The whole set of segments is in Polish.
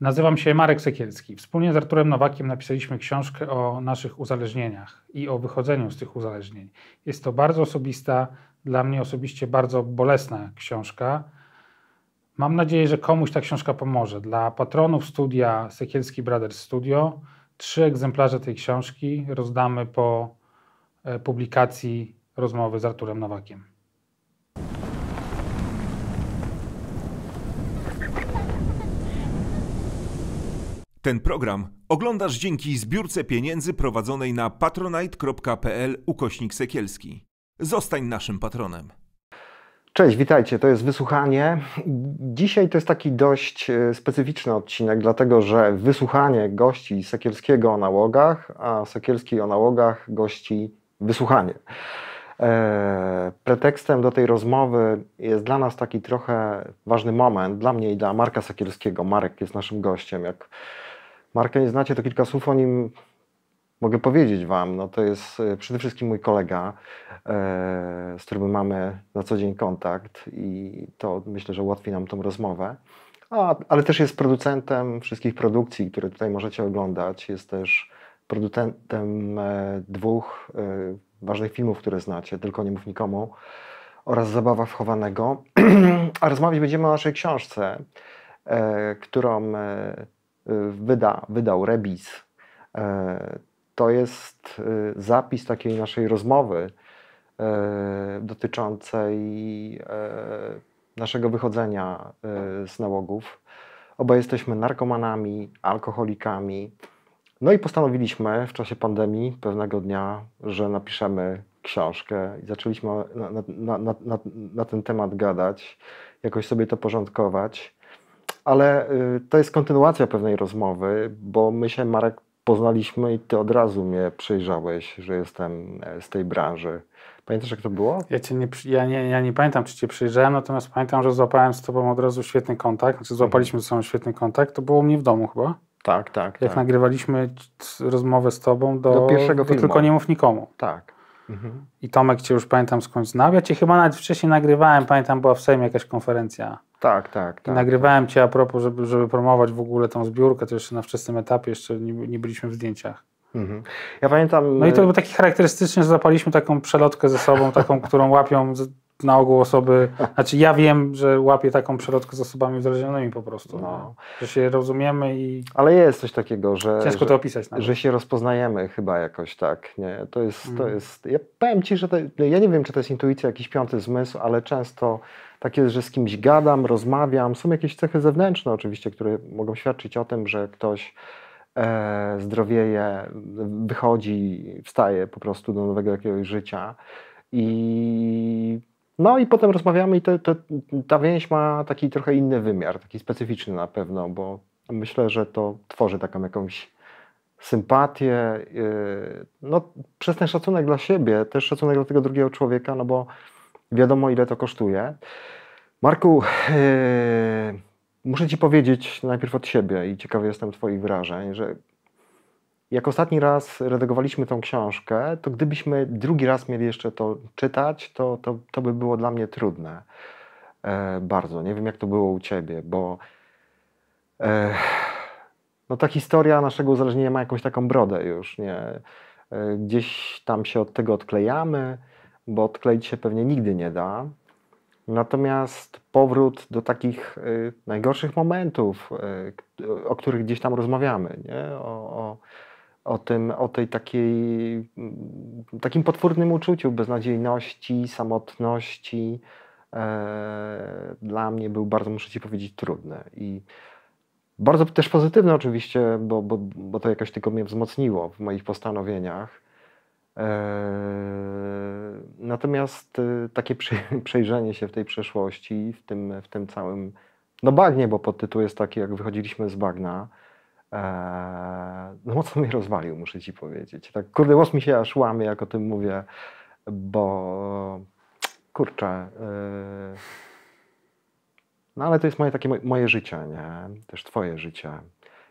Nazywam się Marek Sekielski. Wspólnie z Arturem Nowakiem napisaliśmy książkę o naszych uzależnieniach i o wychodzeniu z tych uzależnień. Jest to bardzo osobista, dla mnie osobiście bardzo bolesna książka. Mam nadzieję, że komuś ta książka pomoże. Dla patronów studia Sekielski Brothers Studio trzy egzemplarze tej książki rozdamy po e, publikacji rozmowy z Arturem Nowakiem. Ten program oglądasz dzięki zbiórce pieniędzy prowadzonej na patronite.pl ukośnik sekielski. Zostań naszym patronem. Cześć, witajcie. To jest wysłuchanie. Dzisiaj to jest taki dość e, specyficzny odcinek, dlatego że wysłuchanie gości Sekielskiego o nałogach, a Sekielski o nałogach gości wysłuchanie. E, pretekstem do tej rozmowy jest dla nas taki trochę ważny moment, dla mnie i dla Marka Sekielskiego. Marek jest naszym gościem. Jak Marka nie znacie, to kilka słów o nim mogę powiedzieć Wam. No to jest e, przede wszystkim mój kolega, e, z którym mamy na co dzień kontakt i to myślę, że ułatwi nam tą rozmowę. A, ale też jest producentem wszystkich produkcji, które tutaj możecie oglądać. Jest też producentem e, dwóch ważnych filmów, które znacie, tylko nie mów nikomu, oraz Zabawa wchowanego. A rozmawiać będziemy o naszej książce, którą wyda, wydał Rebis. E, to jest e, zapis takiej naszej rozmowy e, dotyczącej naszego wychodzenia z nałogów. Oba jesteśmy narkomanami, alkoholikami. No i postanowiliśmy w czasie pandemii pewnego dnia, że napiszemy książkę i zaczęliśmy na, na, na, na, ten temat gadać, jakoś sobie to porządkować. Ale y, to jest kontynuacja pewnej rozmowy, bo my się, Marek, poznaliśmy i ty od razu mnie przejrzałeś, że jestem e, z tej branży. Pamiętasz, jak to było? Ja, cię nie, ja, nie, ja nie pamiętam, czy cię przejrzałem, natomiast pamiętam, że złapałem z tobą od razu świetny kontakt. Znaczy, złapaliśmy ze sobą świetny kontakt. To było u mnie w domu chyba. Tak, tak. Jak tak. nagrywaliśmy rozmowę z tobą do, do pierwszego do filmu. Tylko nie mów nikomu. Tak. Mhm. I Tomek cię już pamiętam skądś znał. Ja cię chyba nawet wcześniej nagrywałem, pamiętam, była w Sejmie jakaś konferencja. Tak, tak, tak. I nagrywałem cię a propos, żeby, żeby promować w ogóle tą zbiórkę, to jeszcze na wczesnym etapie, jeszcze nie, nie byliśmy w zdjęciach. Mhm. Ja pamiętam. No i to było taki charakterystyczny, że zapaliśmy taką przelotkę ze sobą, taką, którą łapią na ogół osoby. Znaczy, ja wiem, że łapię taką przelotkę z osobami uzależnionymi po prostu. No. Że się rozumiemy i. Ale jest coś takiego, że. Ciężko że, to opisać. Nawet. Że się rozpoznajemy chyba jakoś tak. Nie? To, jest, to mhm. jest. Ja powiem ci, że to, ja nie wiem, czy to jest intuicja, jakiś piąty zmysł, ale często tak jest, że z kimś gadam, rozmawiam. Są jakieś cechy zewnętrzne oczywiście, które mogą świadczyć o tym, że ktoś e, zdrowieje, wychodzi, wstaje po prostu do nowego jakiegoś życia. I no i potem rozmawiamy i to, to, ta więź ma taki trochę inny wymiar, taki specyficzny na pewno, bo myślę, że to tworzy taką jakąś sympatię, yy, no przez ten szacunek dla siebie, też szacunek dla tego drugiego człowieka, no bo wiadomo ile to kosztuje. Marku, yy, muszę Ci powiedzieć najpierw od siebie i ciekawy jestem Twoich wrażeń, że jak ostatni raz redagowaliśmy tą książkę, to gdybyśmy drugi raz mieli jeszcze to czytać, to, to, to by było dla mnie trudne. E, bardzo. Nie wiem, jak to było u Ciebie, bo e, no ta historia naszego uzależnienia ma jakąś taką brodę już, nie? E, gdzieś tam się od tego odklejamy, bo odkleić się pewnie nigdy nie da. Natomiast powrót do takich y, najgorszych momentów, y, o których gdzieś tam rozmawiamy, nie? O, o, o, tym, o tej takiej, mm, takim potwornym uczuciu beznadziejności, samotności, e, dla mnie był bardzo, muszę Ci powiedzieć, trudny. I bardzo też pozytywny oczywiście, bo, bo, bo to jakoś tylko mnie wzmocniło w moich postanowieniach. E, natomiast e, takie przejrzenie się w tej przeszłości, w tym, w tym całym, no bagnie, bo podtytuł jest taki, jak wychodziliśmy z bagna, e, no mocno mnie rozwalił, muszę ci powiedzieć. Tak, kurde, łos mi się aż łamie, jak o tym mówię, bo kurczę, no ale to jest moje takie moje życie, nie? Też twoje życie.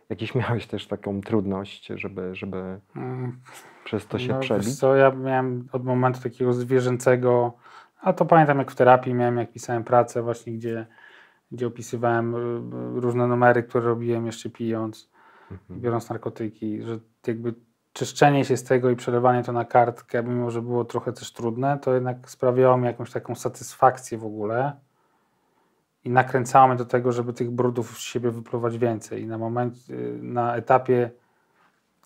Jakiś miałeś też taką trudność, żeby, żeby mm. Przez to się no, przebić? Co, ja miałem od momentu takiego zwierzęcego, a to pamiętam jak w terapii miałem, jak pisałem pracę właśnie, gdzie gdzie opisywałem różne numery, które robiłem jeszcze pijąc, mhm. biorąc narkotyki, że jakby czyszczenie się z tego i przelewanie to na kartkę, mimo że było trochę też trudne, to jednak sprawiało mi jakąś taką satysfakcję w ogóle i nakręcało mnie do tego, żeby tych brudów z siebie wypluwać więcej. I na moment, y, na etapie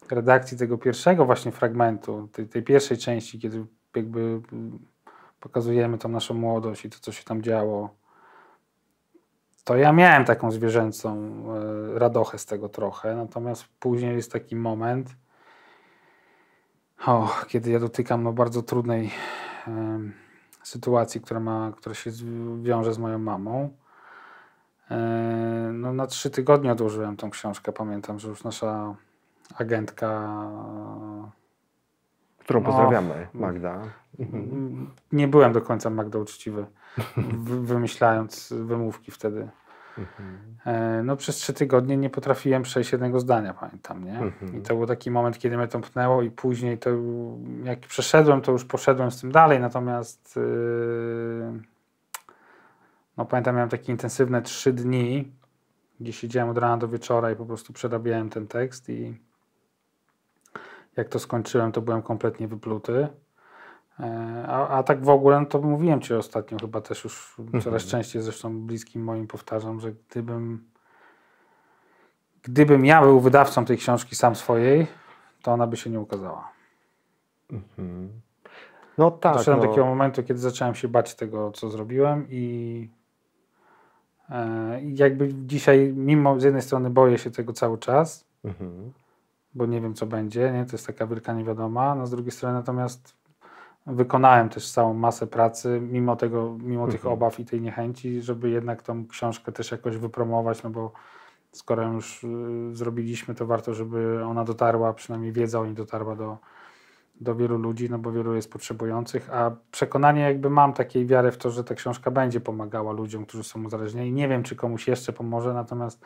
redakcji tego pierwszego właśnie fragmentu, tej, tej pierwszej części, kiedy jakby pokazujemy tą naszą młodość i to, co się tam działo, to ja miałem taką zwierzęcą y, radochę z tego trochę, natomiast później jest taki moment, o, kiedy ja dotykam no, bardzo trudnej y, sytuacji, która, ma, która się wiąże z moją mamą. E, no, na trzy tygodnie odłożyłem tą książkę. Pamiętam, że już nasza agentka. Którą no, pozdrawiamy, Magda. Nie byłem do końca Magda uczciwy, wymyślając wymówki wtedy. E, no przez trzy tygodnie nie potrafiłem przejść jednego zdania, pamiętam, nie? I to był taki moment, kiedy mnie to pchnęło i później to jak przeszedłem, to już poszedłem z tym dalej, natomiast yy, no pamiętam, miałem takie intensywne trzy dni, gdzie siedziałem od rana do wieczora i po prostu przerabiałem ten tekst i jak to skończyłem, to byłem kompletnie wypluty. E, a, a tak w ogóle, no to mówiłem Ci ostatnio, chyba też już coraz mhm. częściej, zresztą bliskim moim powtarzam, że gdybym gdybym ja był wydawcą tej książki sam swojej, to ona by się nie ukazała. Mhm. No tak. Doszedłem no. do takiego momentu, kiedy zacząłem się bać tego, co zrobiłem i e, jakby dzisiaj, mimo z jednej strony boję się tego cały czas, mhm. Bo nie wiem, co będzie, nie? to jest taka wielka niewiadoma, no z drugiej strony natomiast wykonałem też całą masę pracy, mimo tego, mimo mhm. tych obaw i tej niechęci, żeby jednak tą książkę też jakoś wypromować, no bo skoro już y, zrobiliśmy, to warto, żeby ona dotarła, przynajmniej wiedza o niej dotarła do, do wielu ludzi, no bo wielu jest potrzebujących, a przekonanie jakby mam takiej wiary w to, że ta książka będzie pomagała ludziom, którzy są uzależnieni. Nie wiem, czy komuś jeszcze pomoże, natomiast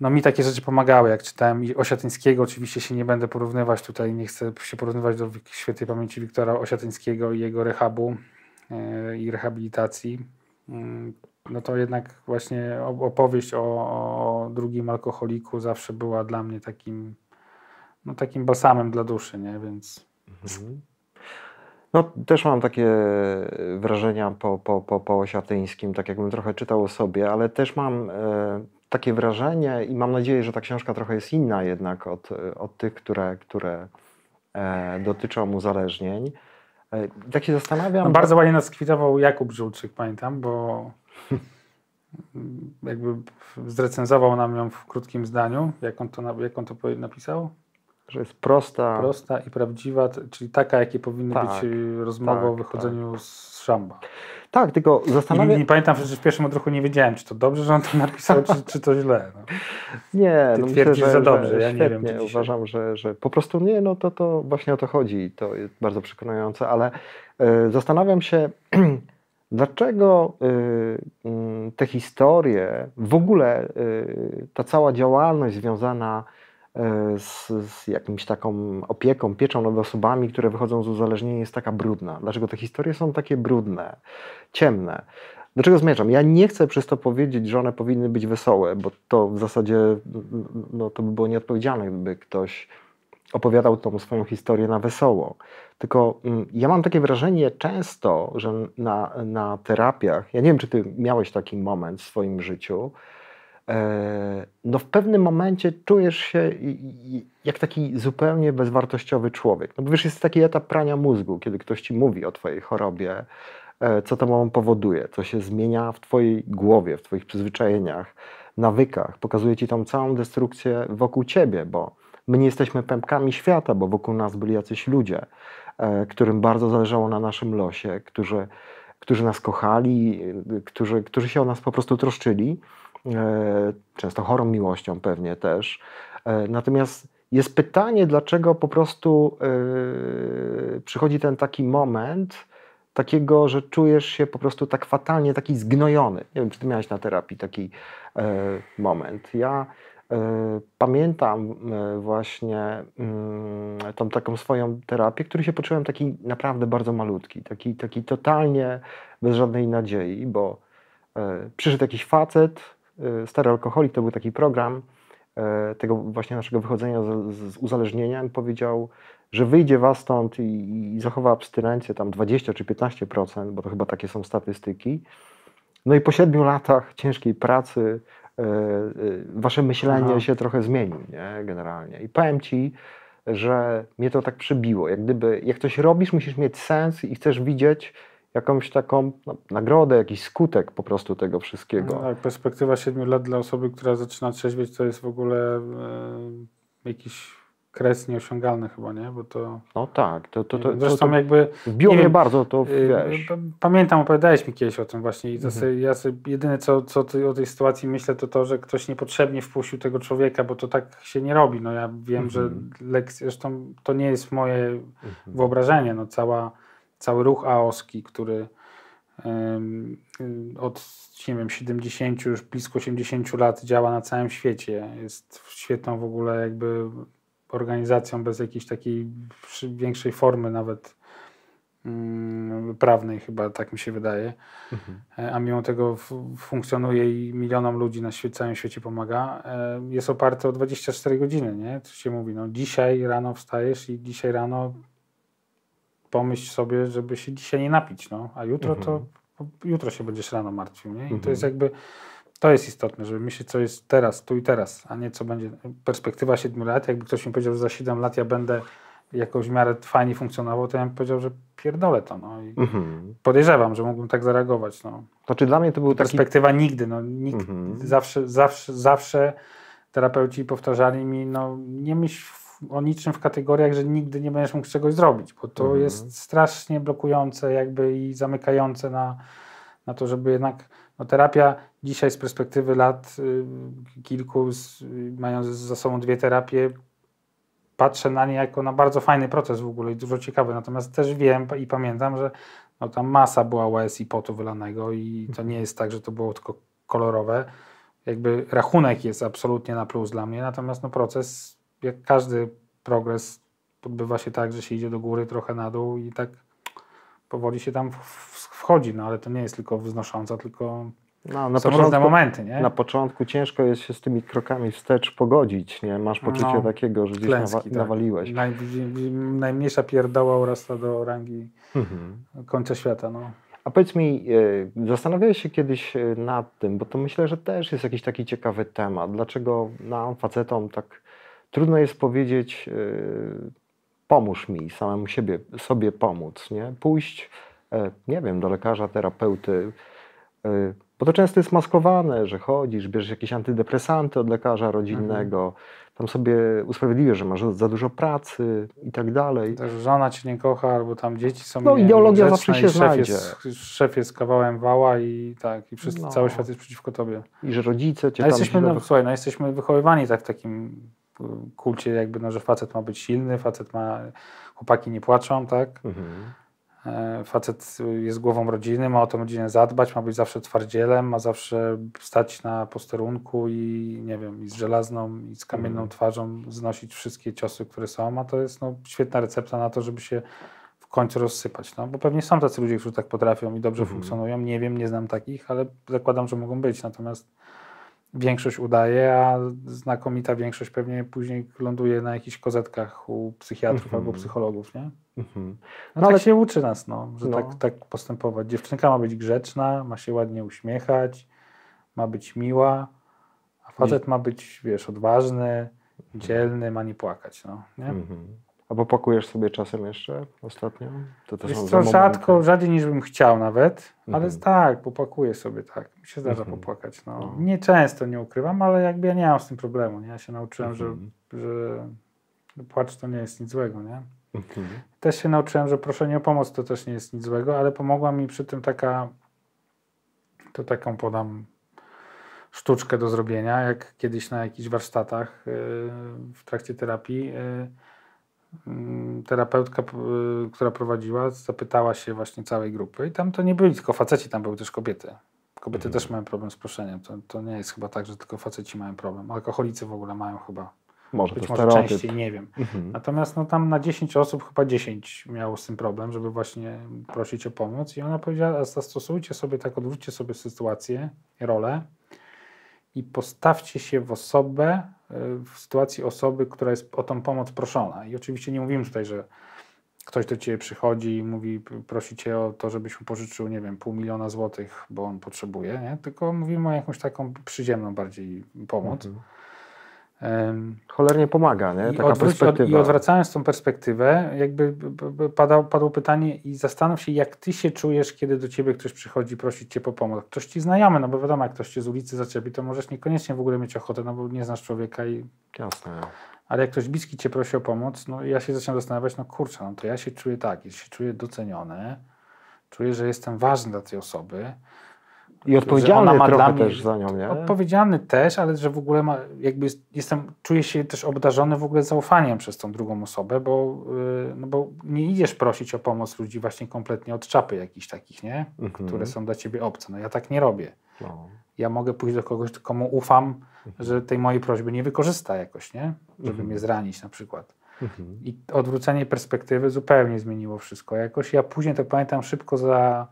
no mi takie rzeczy pomagały, jak czytałem i Osiatyńskiego, oczywiście się nie będę porównywać tutaj, nie chcę się porównywać do świętej pamięci Wiktora Osiatyńskiego i jego rehabu yy, i rehabilitacji. Yy, no to jednak właśnie opowieść o, o drugim alkoholiku zawsze była dla mnie takim no, takim balsamem dla duszy, nie? Więc... Mhm. No, też mam takie wrażenia po, po, po, po Osiatyńskim, tak jakbym trochę czytał o sobie, ale też mam e, takie wrażenie i mam nadzieję, że ta książka trochę jest inna jednak od, od tych, które, które e, dotyczą uzależnień. E, tak się zastanawiam. No, bardzo ładnie nas kwitował Jakub Żulczyk, pamiętam, bo jakby zrecenzował nam ją w krótkim zdaniu. Jak on to, jak on to napisał? Że jest prosta. Prosta i prawdziwa, czyli taka, jakie powinny tak, być rozmowy tak, o wychodzeniu tak. z szamba. Tak, tylko zastanawiam się. Nie, pamiętam, że w pierwszym odruchu nie wiedziałem, czy to dobrze, że on to napisał, czy, czy to źle. No. Nie, Ty no myślę, że, za dobrze, że, ja nie wiem. Uważam, że, że po prostu nie, no to, to właśnie o to chodzi. To jest bardzo przekonujące, ale y, zastanawiam się, dlaczego y, y, te historie, w ogóle y, ta cała działalność związana z, z jakimś taką opieką, pieczą nad osobami, które wychodzą z uzależnienia jest taka brudna? Dlaczego te historie są takie brudne, ciemne? Do czego zmierzam? Ja nie chcę przez to powiedzieć, że one powinny być wesołe, bo to w zasadzie no, to by było nieodpowiedzialne, gdyby ktoś opowiadał tą swoją historię na wesoło. Tylko mm, ja mam takie wrażenie często, że na, na terapiach, ja nie wiem, czy ty miałeś taki moment w swoim życiu, E, no w pewnym momencie czujesz się jak taki zupełnie bezwartościowy człowiek. No bo wiesz, jest taki etap prania mózgu, kiedy ktoś ci mówi o twojej chorobie, e, co to powoduje, co się zmienia w twojej głowie, w twoich przyzwyczajeniach, nawykach. Pokazuje ci tą całą destrukcję wokół ciebie, bo my nie jesteśmy pępkami świata, bo wokół nas byli jacyś ludzie, e, którym bardzo zależało na naszym losie, którzy, którzy nas kochali, którzy, którzy się o nas po prostu troszczyli E, często chorą miłością pewnie też. E, natomiast jest pytanie, dlaczego po prostu e, przychodzi ten taki moment, takiego, że czujesz się po prostu tak fatalnie, taki zgnojony. Nie wiem, czy ty miałeś na terapii taki moment. Ja pamiętam właśnie mm, tą taką swoją terapię, który się poczułem taki naprawdę bardzo malutki, taki, taki totalnie bez żadnej nadziei, bo e, przyszedł jakiś facet, e, stary alkoholik, to był taki program e, tego właśnie naszego wychodzenia z, z uzależnienia i powiedział, że wyjdzie was stąd i, i zachowa abstynencję tam 20 czy 15%, bo to chyba takie są statystyki. No i po siedmiu latach ciężkiej pracy e, e, wasze myślenie Aha. się trochę zmieni, nie? generalnie. I powiem ci, że mnie to tak przybiło. Jak gdyby, jak coś robisz, musisz mieć sens i chcesz widzieć jakąś taką no, nagrodę, jakiś skutek po prostu tego wszystkiego. No, tak, perspektywa 7 lat dla osoby, która zaczyna trzeźwieć, to jest w ogóle e, jakiś kres nieosiągalny chyba, nie? Bo to... No tak, to, to, to, Zresztą to jakby... wbiło nie mnie bardzo, to y, wiesz. Pamiętam, opowiadałeś mi kiedyś o tym właśnie i Mhm. sobie, ja sobie, jedyne co, co o tej sytuacji myślę, to to, że ktoś niepotrzebnie wpuścił tego człowieka, bo to tak się nie robi. No ja wiem, że Mhm. lekcje, zresztą to nie jest moje Mhm. wyobrażenie, no cała, cały ruch aoski, który od nie wiem, 70, już blisko 80 lat działa na całym świecie. Jest świetną w ogóle jakby organizacją bez jakiejś takiej większej formy nawet mm, prawnej chyba, tak mi się wydaje. Mhm. E, A mimo tego funkcjonuje i milionom ludzi na całym świecie pomaga. E, Jest oparte o 24 godziny, nie? To się mówi, no dzisiaj rano wstajesz i dzisiaj rano pomyśl sobie, żeby się dzisiaj nie napić, no. A jutro to jutro się będziesz rano martwił, nie? I to Mhm. jest jakby to jest istotne, żeby myśleć, co jest teraz, tu i teraz, a nie co będzie. Perspektywa 7 lat, jakby ktoś mi powiedział, że za 7 lat ja będę jakoś w miarę fajnie funkcjonował, to ja bym powiedział, że pierdolę to. No. I Mhm. podejrzewam, że mógłbym tak zareagować. No. Znaczy dla mnie to był taki... Perspektywa nigdy. No, nikt, Mhm. zawsze, zawsze, zawsze terapeuci powtarzali mi, no nie myśl o niczym w kategoriach, że nigdy nie będziesz mógł czegoś zrobić, bo to Mhm. jest strasznie blokujące jakby i zamykające na, na to, żeby jednak no, terapia dzisiaj z perspektywy lat y, kilku, z, y, mając za sobą dwie terapie, patrzę na nie jako na bardzo fajny proces w ogóle i dużo ciekawy. Natomiast też wiem i pamiętam, że no, tam masa była łez i potu wylanego i to nie jest tak, że to było tylko kolorowe. Jakby rachunek jest absolutnie na plus dla mnie, natomiast no, proces, jak każdy progres, odbywa się tak, że się idzie do góry, trochę na dół i tak powoli się tam wchodzi, no ale to nie jest tylko wznosząca, tylko No, na są różne początku, momenty, nie? na początku ciężko jest się z tymi krokami wstecz pogodzić, nie? Masz poczucie No, takiego, że gdzieś Klęski, nawa- tak. nawaliłeś. Naj, najmniejsza pierdoła urasta do rangi Mhm. końca świata, no. A powiedz mi, e, zastanawiałeś się kiedyś e, nad tym, bo to myślę, że też jest jakiś taki ciekawy temat. Dlaczego nam, facetom, tak trudno jest powiedzieć, e, pomóż mi, samemu siebie, sobie pomóc, nie? Pójść, e, nie wiem, do lekarza, terapeuty, e, bo to często jest maskowane, że chodzisz, bierzesz jakieś antydepresanty od lekarza rodzinnego, tam sobie usprawiedliwiasz, że masz za dużo pracy i tak dalej. Też żona cię nie kocha, albo tam dzieci są No, ideologia zawsze się szef znajdzie. Jest, szef jest kawałem wała i tak, i wszyscy, No. cały świat jest przeciwko tobie. I że rodzice cię A tam jesteśmy, źle no, słuchaj, no, jesteśmy wychowywani tak w takim y, kulcie jakby, no, że facet ma być silny, facet ma, chłopaki nie płaczą, tak? Mhm. E, Facet jest głową rodziny, ma o tę rodzinę zadbać, ma być zawsze twardzielem, ma zawsze stać na posterunku i nie wiem, i z żelazną, i z kamienną Mhm. twarzą znosić wszystkie ciosy, które są, a to jest no, świetna recepta na to, żeby się w końcu rozsypać. No, bo pewnie są tacy ludzie, którzy tak potrafią i dobrze Mhm. funkcjonują. Nie wiem, nie znam takich, ale zakładam, że mogą być. Natomiast większość udaje, a znakomita większość pewnie później ląduje na jakichś kozetkach u psychiatrów Mhm. albo psychologów, nie? Mhm. No, No tak ale- się uczy nas, no, że No. tak, tak postępować. Dziewczynka ma być grzeczna, ma się ładnie uśmiechać, ma być miła, a facet ma być, wiesz, odważny, dzielny, ma nie płakać, no. Nie? Mhm. A popakujesz sobie czasem jeszcze ostatnio? To też Wiesz są co, za rzadko, rzadziej niż bym chciał nawet, ale Mhm. tak, popłakuję sobie, tak. Mi się zdarza Mhm. popłakać, no. No. Nie często, nie ukrywam, ale jakby ja nie mam z tym problemu, nie? Ja się nauczyłem, Mhm. że, że płacz to nie jest nic złego, nie? Mhm. Też się nauczyłem, że proszenie o pomoc to też nie jest nic złego, ale pomogła mi przy tym taka, to taką podam sztuczkę do zrobienia, jak kiedyś na jakichś warsztatach yy, w trakcie terapii yy, terapeutka, p- yy, która prowadziła, zapytała się właśnie całej grupy i tam to nie byli tylko faceci, tam były też kobiety. Kobiety Mhm. też mają problem z proszeniem. To, to nie jest chyba tak, że tylko faceci mają problem. Alkoholicy w ogóle mają chyba Może Być może częściej, nie wiem. Mhm. Natomiast no, tam na 10 osób chyba 10 miało z tym problem, żeby właśnie prosić o pomoc. I ona powiedziała, zastosujcie sobie tak, odwróćcie sobie sytuację, rolę i postawcie się w osobę, y, w sytuacji osoby, która jest o tą pomoc proszona. I oczywiście nie mówimy tutaj, że ktoś do ciebie przychodzi i mówi, prosi cię o to, żebyś mu pożyczył, nie wiem, pół miliona złotych, bo on potrzebuje, nie? tylko mówimy o jakąś taką przyziemną bardziej pomoc. Mhm. Cholernie pomaga, nie? i, Taka odwróć- perspektywa. I odwracając tą perspektywę, jakby padał, padło pytanie i zastanów się, jak ty się czujesz, kiedy do ciebie ktoś przychodzi prosić cię po pomoc. Ktoś ci znajomy, no bo wiadomo, jak ktoś cię z ulicy zaczepi, to możesz niekoniecznie w ogóle mieć ochotę, no bo nie znasz człowieka, i, Jasne. ale jak ktoś bliski cię prosi o pomoc, no ja się zaczynam zastanawiać, no kurczę, no to ja się czuję tak, ja się czuję doceniony, czuję, że jestem ważny dla tej osoby, I odpowiedzialny ona ma trochę mnie- też za nią, nie? Odpowiedzialny też, ale że w ogóle ma, jakby jest- jestem, czuję się też obdarzony w ogóle zaufaniem przez tą drugą osobę, bo, yy, no bo nie idziesz prosić o pomoc ludzi właśnie kompletnie od czapy jakichś takich, nie? Mhm. Które są dla ciebie obce. No ja tak nie robię. No. Ja mogę pójść do kogoś, komu ufam, że tej mojej prośby nie wykorzysta jakoś, nie? Żeby Mhm. mnie zranić na przykład. Mhm. I odwrócenie perspektywy zupełnie zmieniło wszystko. Jakoś ja później, to pamiętam, szybko za,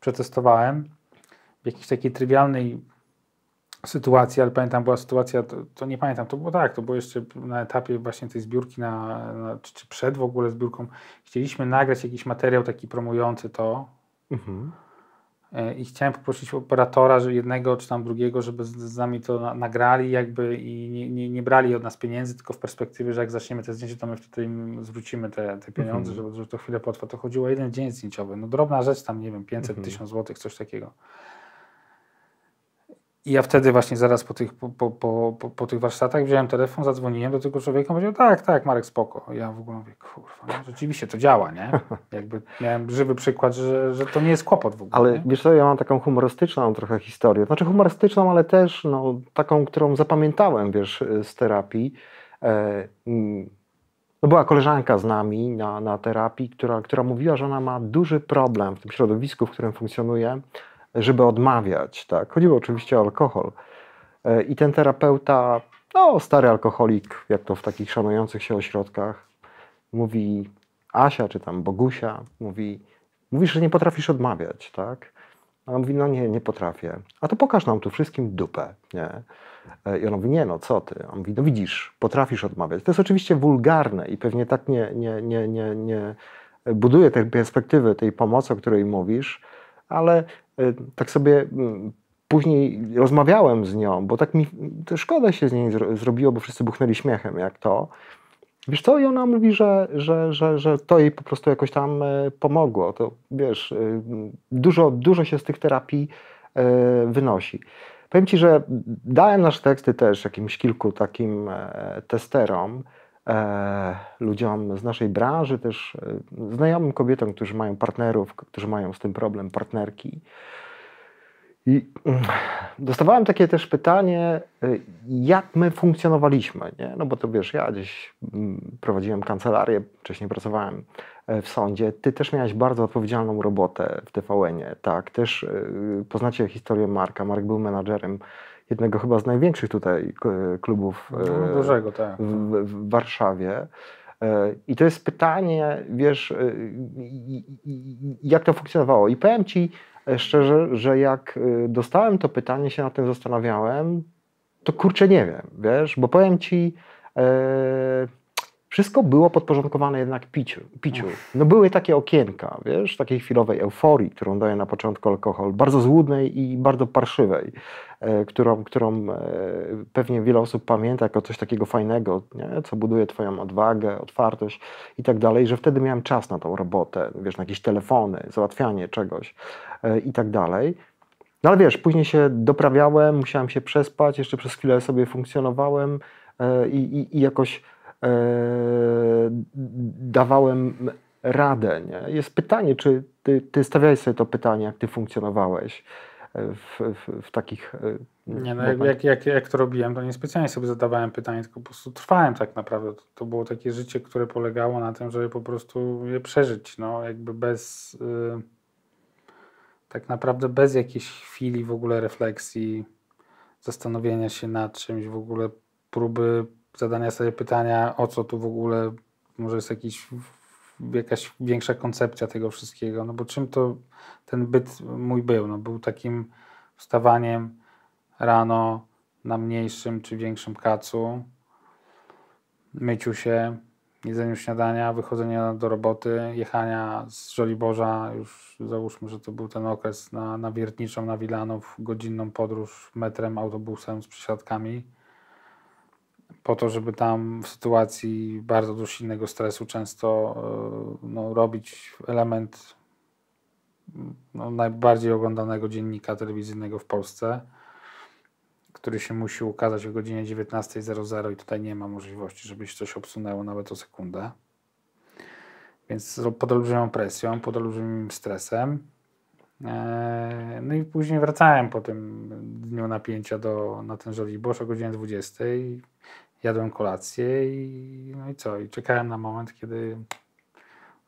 przetestowałem w jakiejś takiej trywialnej sytuacji, ale pamiętam, była sytuacja, to, to nie pamiętam, to było tak, to było jeszcze na etapie właśnie tej zbiórki, na, na, czy, czy przed w ogóle zbiórką. Chcieliśmy nagrać jakiś materiał taki promujący to, Mhm. E, i chciałem poprosić operatora, że jednego czy tam drugiego, żeby z, z nami to na, nagrali jakby i nie, nie, nie brali od nas pieniędzy, tylko w perspektywie, że jak zaczniemy te zdjęcia, to my wtedy im zwrócimy te, te pieniądze, Mhm. żeby, żeby to chwilę potrwa. To chodziło o jeden dzień zdjęciowy. No drobna rzecz tam, nie wiem, 500 Mhm. tysiąc złotych, coś takiego. I ja wtedy właśnie zaraz po tych, po, po, po, po, tych warsztatach wziąłem telefon, zadzwoniłem do tego człowieka, powiedział tak, tak, Marek, spoko. Ja w ogóle mówię, kurwa, no, rzeczywiście to działa, nie? Jakby miałem żywy przykład, że, że to nie jest kłopot w ogóle. Ale nie? wiesz co, ja mam taką humorystyczną trochę historię. Znaczy humorystyczną, ale też no, taką, którą zapamiętałem, wiesz, z terapii. No była koleżanka z nami na, na terapii, która, która mówiła, że ona ma duży problem w tym środowisku, w którym funkcjonuje, żeby odmawiać. Tak? Chodziło oczywiście o alkohol. E, I ten terapeuta, no stary alkoholik, jak to w takich szanujących się ośrodkach, mówi Asia czy tam Bogusia, mówi, mówisz, że nie potrafisz odmawiać, tak? A on mówi, no nie, nie potrafię. A to pokaż nam tu wszystkim dupę, nie? E, I on mówi, nie no, co ty? On mówi, no widzisz, potrafisz odmawiać. To jest oczywiście wulgarne i pewnie tak nie, nie, nie, nie, nie buduje tej perspektywy, tej pomocy, o której mówisz, ale e, tak sobie mm, później rozmawiałem z nią, bo tak mi szkoda się z niej zro, zrobiło, bo wszyscy buchnęli śmiechem, jak to. Wiesz co, i ona mówi, że, że, że, że to jej po prostu jakoś tam e, pomogło. To wiesz, e, dużo, dużo się z tych terapii e, wynosi. Powiem Ci, że dałem nasze teksty też jakimś kilku takim e, testerom, e, ludziom z naszej branży, też e, znajomym kobietom, którzy mają partnerów, którzy mają z tym problem, partnerki. I mm, dostawałem takie też pytanie, y, jak my funkcjonowaliśmy, nie? No bo to wiesz, ja gdzieś mm, prowadziłem kancelarię, wcześniej pracowałem e, w sądzie. Ty też miałeś bardzo odpowiedzialną robotę w TVN-ie, tak? Też y, poznacie historię Marka. Marek był menadżerem jednego chyba z największych tutaj klubów No, e, dużego, tak. w, w Warszawie. E, I to jest pytanie, wiesz, e, jak to funkcjonowało. I powiem Ci szczerze, że jak dostałem to pytanie, się nad tym zastanawiałem, to kurczę nie wiem, wiesz, bo powiem Ci, wszystko było podporządkowane jednak piciu, piciu. No były takie okienka, wiesz, takiej chwilowej euforii, którą daje na początku alkohol, bardzo złudnej i bardzo parszywej, e, którą, którą e, pewnie wiele osób pamięta jako coś takiego fajnego, nie? co buduje twoją odwagę, otwartość i tak dalej, że wtedy miałem czas na tą robotę, wiesz, na jakieś telefony, załatwianie czegoś e, i tak dalej. No ale wiesz, później się doprawiałem, musiałem się przespać, jeszcze przez chwilę sobie funkcjonowałem e, i, i, i jakoś dawałem radę. Nie? Jest pytanie, czy ty, ty stawiałeś sobie to pytanie, jak ty funkcjonowałeś e, w, w, w takich... e, Nie, no jak, jak, jak, jak to robiłem, to nie specjalnie sobie zadawałem pytanie, tylko po prostu trwałem tak naprawdę. To, to było takie życie, które polegało na tym, żeby po prostu je przeżyć, no jakby bez, y, tak naprawdę bez jakiejś chwili w ogóle refleksji, zastanowienia się nad czymś, w ogóle próby zadania sobie pytania, o co tu w ogóle, może jest jakiś, jakaś większa koncepcja tego wszystkiego, no bo czym to ten byt mój był? No był takim wstawaniem rano na mniejszym czy większym kacu, myciu się, jedzeniu śniadania, wychodzenia do roboty, jechania z Żoliborza, już załóżmy, że to był ten okres na, na Wiertniczą, na Wilanów, godzinną podróż metrem, autobusem z przesiadkami, po to, żeby tam w sytuacji bardzo dość silnego stresu często e, no, robić element no, najbardziej oglądanego dziennika telewizyjnego w Polsce który się musi ukazać o godzinie 19.00 i tutaj nie ma możliwości, żeby się coś obsunęło nawet o sekundę. Więc pod olbrzymią presją, pod olbrzymim stresem. E, no i później wracałem po tym dniu napięcia do, na ten Żoliborz o godzinie 20. Jadłem kolację i no i co? I czekałem na moment, kiedy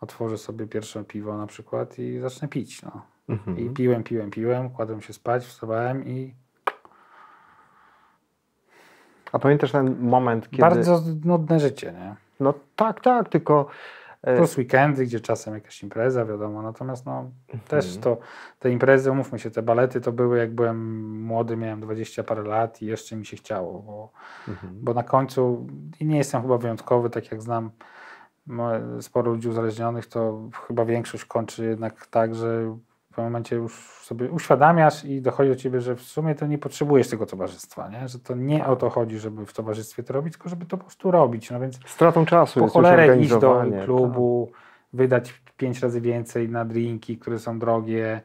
otworzę sobie pierwsze piwo na przykład i zacznę pić. No. Mhm. I piłem, piłem, piłem, kładłem się spać, wstawałem i a pamiętasz ten moment, kiedy... Bardzo nudne życie, nie? No tak, tak, tylko... E, Plus weekendy, gdzie czasem jakaś impreza, wiadomo. Natomiast no, mhm. też to, te imprezy, umówmy się, te balety to były jak byłem młody, miałem 20 parę lat i jeszcze mi się chciało, bo, mhm. bo na końcu, i nie jestem chyba wyjątkowy, tak jak znam sporo ludzi uzależnionych, to chyba większość kończy jednak tak, że w pewnym momencie już sobie uświadamiasz i dochodzi do ciebie, że w sumie to nie potrzebujesz tego towarzystwa, nie? że to nie o to chodzi, żeby w towarzystwie to robić, tylko żeby to po prostu robić. No więc Stratą czasu po cholerę iść do klubu, tak. wydać pięć razy więcej na drinki, które są drogie,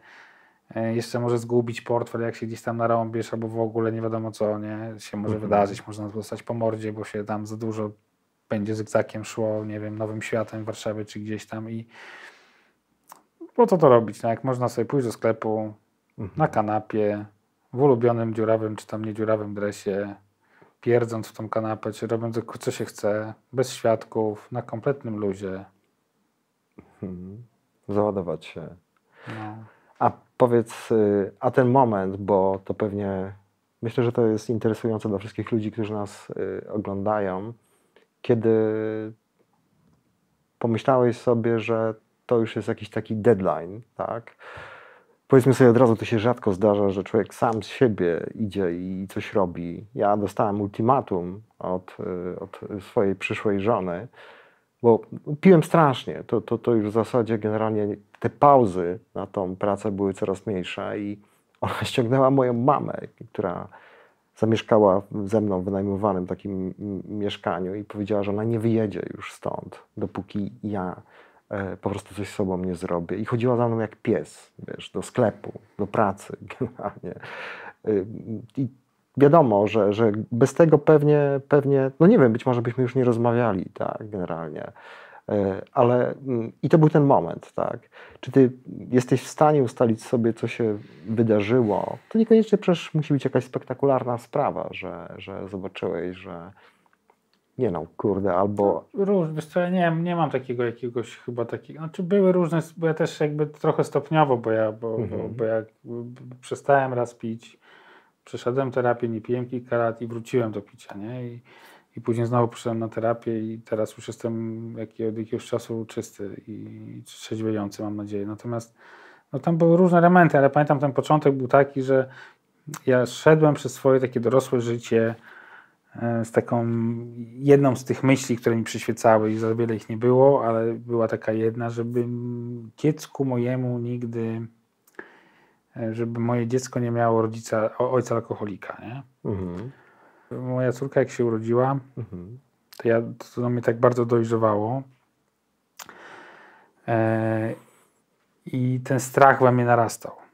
e, jeszcze może zgubić portfel, jak się gdzieś tam narąbiesz, albo w ogóle nie wiadomo co, nie? się może mhm. wydarzyć, można dostać po mordzie, bo się tam za dużo będzie zygzakiem szło, nie wiem, nowym światem w Warszawie czy gdzieś tam i po co to robić? No jak można sobie pójść do sklepu mhm. na kanapie, w ulubionym dziurawym czy tam niedziurawym dresie, pierdząc w tą kanapę, czy robiąc co się chce, bez świadków, na kompletnym luzie. Mhm. Załadować się. No. A powiedz, y, a ten moment, bo to pewnie myślę, że to jest interesujące dla wszystkich ludzi, którzy nas y, oglądają, kiedy pomyślałeś sobie, że to już jest jakiś taki deadline, tak? Powiedzmy sobie od razu, to się rzadko zdarza, że człowiek sam z siebie idzie i coś robi. Ja dostałem ultimatum od, y, od swojej przyszłej żony, bo piłem strasznie. To, to, to już w zasadzie generalnie te pauzy na tą pracę były coraz mniejsze i ona ściągnęła moją mamę, która zamieszkała ze mną w wynajmowanym takim mieszkaniu i powiedziała, że ona nie wyjedzie już stąd, dopóki ja po prostu coś z sobą nie zrobię. I chodziła za mną jak pies, wiesz, do sklepu, do pracy generalnie. E, I wiadomo, że, że bez tego pewnie, pewnie, no nie wiem, być może byśmy już nie rozmawiali, tak, generalnie. E, ale mm, i to był ten moment, tak. Czy ty jesteś w stanie ustalić sobie, co się wydarzyło? To niekoniecznie przecież musi być jakaś spektakularna sprawa, że, że zobaczyłeś, że nie no, kurde, albo... Róż, wiesz co, ja nie, nie mam takiego jakiegoś chyba takiego, znaczy były różne, bo ja też jakby trochę stopniowo, bo ja, bo, mhm. bo, bo ja przestałem raz pić, przeszedłem terapię, nie piłem kilka lat i wróciłem do picia, nie? I, i później znowu przyszedłem na terapię i teraz już jestem jak, od jakiegoś czasu czysty i trzeźwiejący mam nadzieję. Natomiast no, tam były różne elementy, ale pamiętam ten początek był taki, że ja szedłem przez swoje takie dorosłe życie, z taką jedną z tych myśli, które mi przyświecały i za wiele ich nie było, ale była taka jedna, żeby dziecku mojemu nigdy, e, żeby moje dziecko nie miało rodzica, ojca alkoholika, nie? Mhm. Moja córka jak się urodziła, mhm. to, ja, to mnie tak bardzo dojrzewało e, i ten strach we mnie narastał.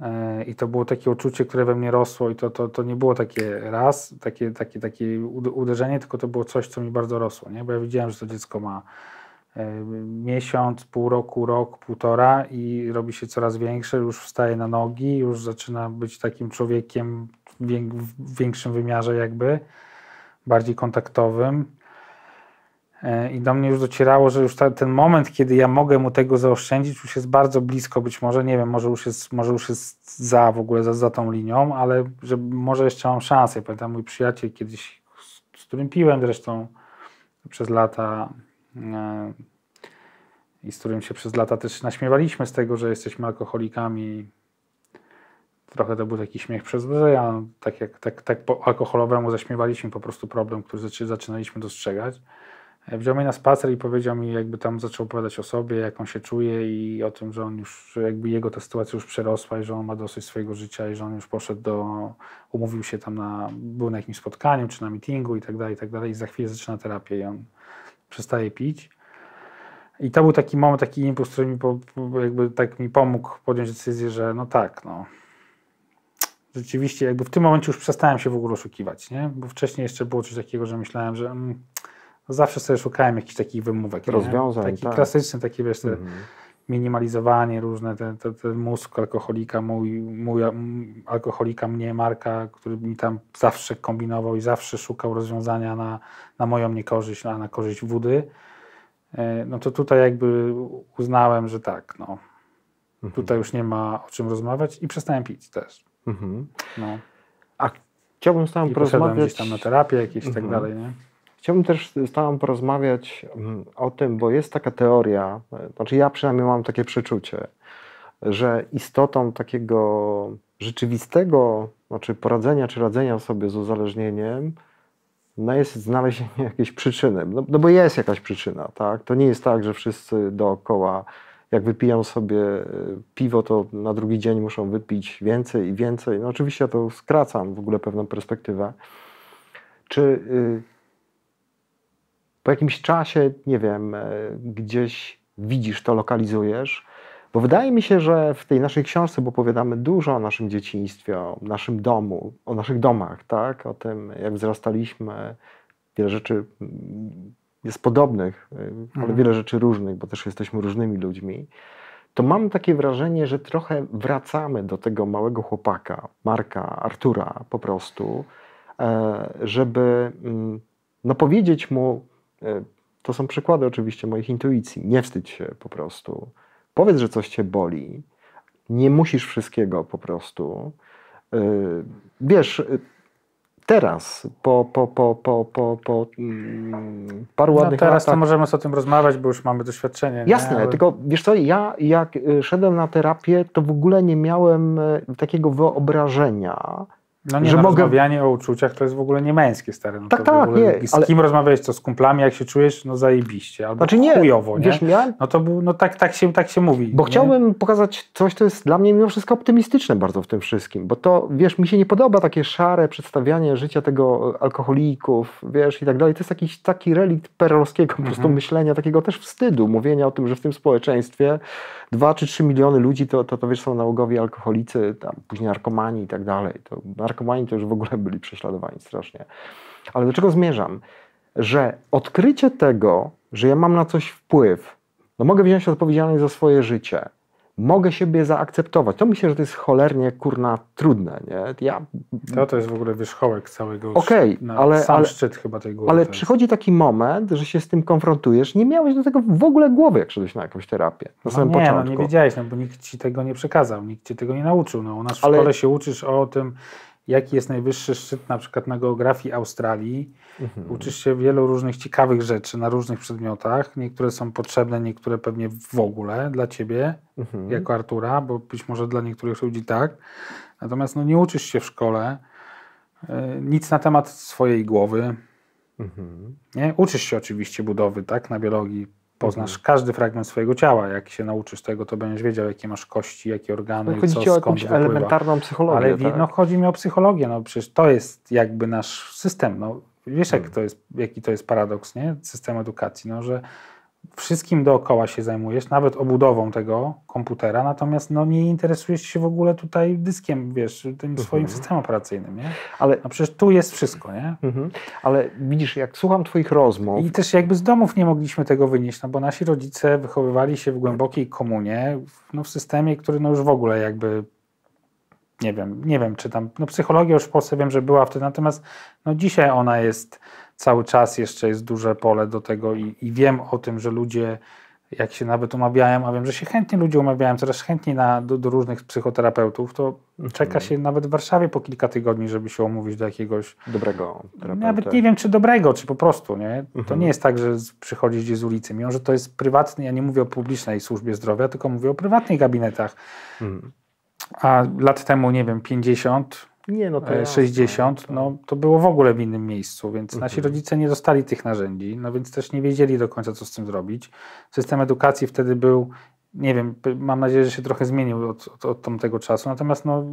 E, I to było takie uczucie, które we mnie rosło, i to, to, to nie było takie raz, takie, takie, takie uderzenie, tylko to było coś, co mi bardzo rosło. Nie? Bo ja widziałem, że to dziecko ma e, miesiąc, pół roku, rok, półtora i robi się coraz większe, już wstaje na nogi, już zaczyna być takim człowiekiem w większym wymiarze, jakby bardziej kontaktowym. E, I do mnie już docierało, że już ta, ten moment, kiedy ja mogę mu tego zaoszczędzić, już jest bardzo blisko, być może, nie wiem, może już jest, może już jest za w ogóle, za, za tą linią, ale że może jeszcze mam szansę. Pamiętam mój przyjaciel kiedyś, z którym piłem zresztą przez lata e, i z którym się przez lata też naśmiewaliśmy z tego, że jesteśmy alkoholikami. Trochę to był taki śmiech przez łzy, a tak jak tak, tak po alkoholowemu zaśmiewaliśmy po prostu problem, który zaczynaliśmy dostrzegać. Wziął mnie na spacer i powiedział mi, jakby tam zaczął opowiadać o sobie, jak on się czuje i o tym, że on już, jakby jego ta sytuacja już przerosła i że on ma dosyć swojego życia i że on już poszedł do, umówił się tam na, był na jakimś spotkaniu czy na meetingu i tak dalej, i tak dalej i za chwilę zaczyna terapię i on przestaje pić. I to był taki moment, taki impuls, który mi, po, jakby tak mi pomógł podjąć decyzję, że no tak, no rzeczywiście jakby w tym momencie już przestałem się w ogóle oszukiwać, nie? Bo wcześniej jeszcze było coś takiego, że myślałem, że mm, zawsze sobie szukałem jakichś takich wymówek. Rozwiązań, Taki tak. klasyczny, takie wiesz, te mhm. minimalizowanie różne, ten, ten, ten mózg alkoholika, mój, mój alkoholika mnie, Marka, który mi tam zawsze kombinował i zawsze szukał rozwiązania na, na moją niekorzyść, a na korzyść wody. E, no to tutaj jakby uznałem, że tak, no. Mhm. Tutaj już nie ma o czym rozmawiać i przestałem pić też. Mhm. No. A chciałbym z Tobą porozmawiać... gdzieś tam na terapię jakieś i tak mhm. dalej, nie? Chciałbym też z Tobą porozmawiać mm, o tym, bo jest taka teoria, znaczy ja przynajmniej mam takie przeczucie, że istotą takiego rzeczywistego, znaczy poradzenia czy radzenia sobie z uzależnieniem, no jest znalezienie jakiejś przyczyny. No, no, bo jest jakaś przyczyna, tak? To nie jest tak, że wszyscy dookoła, jak wypiją sobie y, piwo, to na drugi dzień muszą wypić więcej i więcej. No oczywiście ja to skracam w ogóle pewną perspektywę. Czy y, po jakimś czasie, nie wiem, e, gdzieś widzisz to, lokalizujesz. Bo wydaje mi się, że w tej naszej książce, bo opowiadamy dużo o naszym dzieciństwie, o naszym domu, o naszych domach, tak? o tym, jak wzrastaliśmy, wiele rzeczy mm, jest podobnych, e, ale mhm. wiele rzeczy różnych, bo też jesteśmy różnymi ludźmi, to mam takie wrażenie, że trochę wracamy do tego małego chłopaka, Marka, Artura po prostu, e, żeby mm, no, powiedzieć mu, to są przykłady oczywiście moich intuicji. Nie wstydź się po prostu. Powiedz, że coś cię boli. Nie musisz wszystkiego po prostu. E, wiesz, teraz, po, po, po, po, po, po mm, paru no ładnych teraz latach... to możemy o tym rozmawiać, bo już mamy doświadczenie. Jasne, Ale... tylko wiesz co, ja jak szedłem na terapię, to w ogóle nie miałem e, takiego wyobrażenia, no nie, że no, mogę... rozmawianie o uczuciach to jest w ogóle nie męskie, stare. No tak, tak, nie. Z ale... kim rozmawiałeś, to z kumplami, jak się czujesz, no zajebiście, albo znaczy nie, chujowo, nie? Wiesz, ja... No to był, no tak, tak, się, tak się mówi. Bo nie? chciałbym pokazać coś, co jest dla mnie mimo wszystko optymistyczne bardzo w tym wszystkim, bo to, wiesz, mi się nie podoba takie szare przedstawianie życia tego alkoholików, wiesz, i tak dalej. To jest jakiś taki relikt perolskiego po prostu mhm. myślenia, takiego też wstydu, mówienia o tym, że w tym społeczeństwie dwa czy trzy miliony ludzi to, to, to wiesz, są nałogowi alkoholicy, tam później narkomani i tak dalej. To narkomani to już w ogóle byli prześladowani strasznie. Ale do czego zmierzam? Że odkrycie tego, że ja mam na coś wpływ, no mogę wziąć odpowiedzialność za swoje życie, mogę siebie zaakceptować. To myślę, że to jest cholernie kurna trudne. Nie? Ja... To, to jest w ogóle wierzchołek całego okay, ale, sam ale, szczyt chyba tej głowy. Ale przychodzi taki moment, że się z tym konfrontujesz. Nie miałeś do tego w ogóle głowy, jak szedłeś na jakąś terapię. Na no samym nie, początku. No nie wiedziałeś, no bo nikt ci tego nie przekazał, nikt ci tego nie nauczył. No, u nas w ale... szkole się uczysz o tym, jaki jest najwyższy szczyt na przykład na geografii Australii. Mhm. Uczysz się wielu różnych ciekawych rzeczy na różnych przedmiotach. Niektóre są potrzebne, niektóre pewnie w ogóle dla ciebie, mhm. jako Artura, bo być może dla niektórych ludzi tak. Natomiast no, nie uczysz się w szkole e, nic na temat swojej głowy. Mhm. Nie? Uczysz się oczywiście budowy, tak, na biologii, Poznasz mhm. każdy fragment swojego ciała. Jak się nauczysz tego, to będziesz wiedział, jakie masz kości, jakie organy, no, chodzi co, ci o jakąś elementarną psychologię. Ale tak? no, chodzi mi o psychologię. No, przecież to jest jakby nasz system. No, wiesz, jak hmm. to jest, jaki to jest paradoks nie? systemu edukacji, no, że wszystkim dookoła się zajmujesz, nawet obudową tego komputera, natomiast no, nie interesujesz się w ogóle tutaj dyskiem, wiesz, tym swoim mhm. systemem operacyjnym, nie? Ale no przecież tu jest wszystko, nie? Mhm. Ale widzisz, jak słucham twoich rozmów... I też jakby z domów nie mogliśmy tego wynieść, no bo nasi rodzice wychowywali się w głębokiej komunie, no w systemie, który no już w ogóle jakby nie wiem, nie wiem, czy tam, no psychologia już w Polsce wiem, że była wtedy, natomiast no dzisiaj ona jest cały czas jeszcze jest duże pole do tego i, i wiem o tym, że ludzie jak się nawet umawiałem, a wiem, że się chętnie ludzie umawiają, coraz chętniej na, do, do różnych psychoterapeutów, to Mhm. czeka się nawet w Warszawie po kilka tygodni, żeby się umówić do jakiegoś Dobrego terapeuty. nawet nie wiem, czy dobrego, czy po prostu, nie? To Mhm. nie jest tak, że przychodzisz gdzieś z ulicy. Mimo, że to jest prywatny, ja nie mówię o publicznej służbie zdrowia, tylko mówię o prywatnych gabinetach. Mhm. A lat temu, nie wiem, 50, Nie, no to jasne. 60, no to było w ogóle w innym miejscu, więc nasi Mhm. rodzice nie dostali tych narzędzi, no więc też nie wiedzieli do końca, co z tym zrobić. System edukacji wtedy był, nie wiem, mam nadzieję, że się trochę zmienił od, od, od tamtego czasu, natomiast no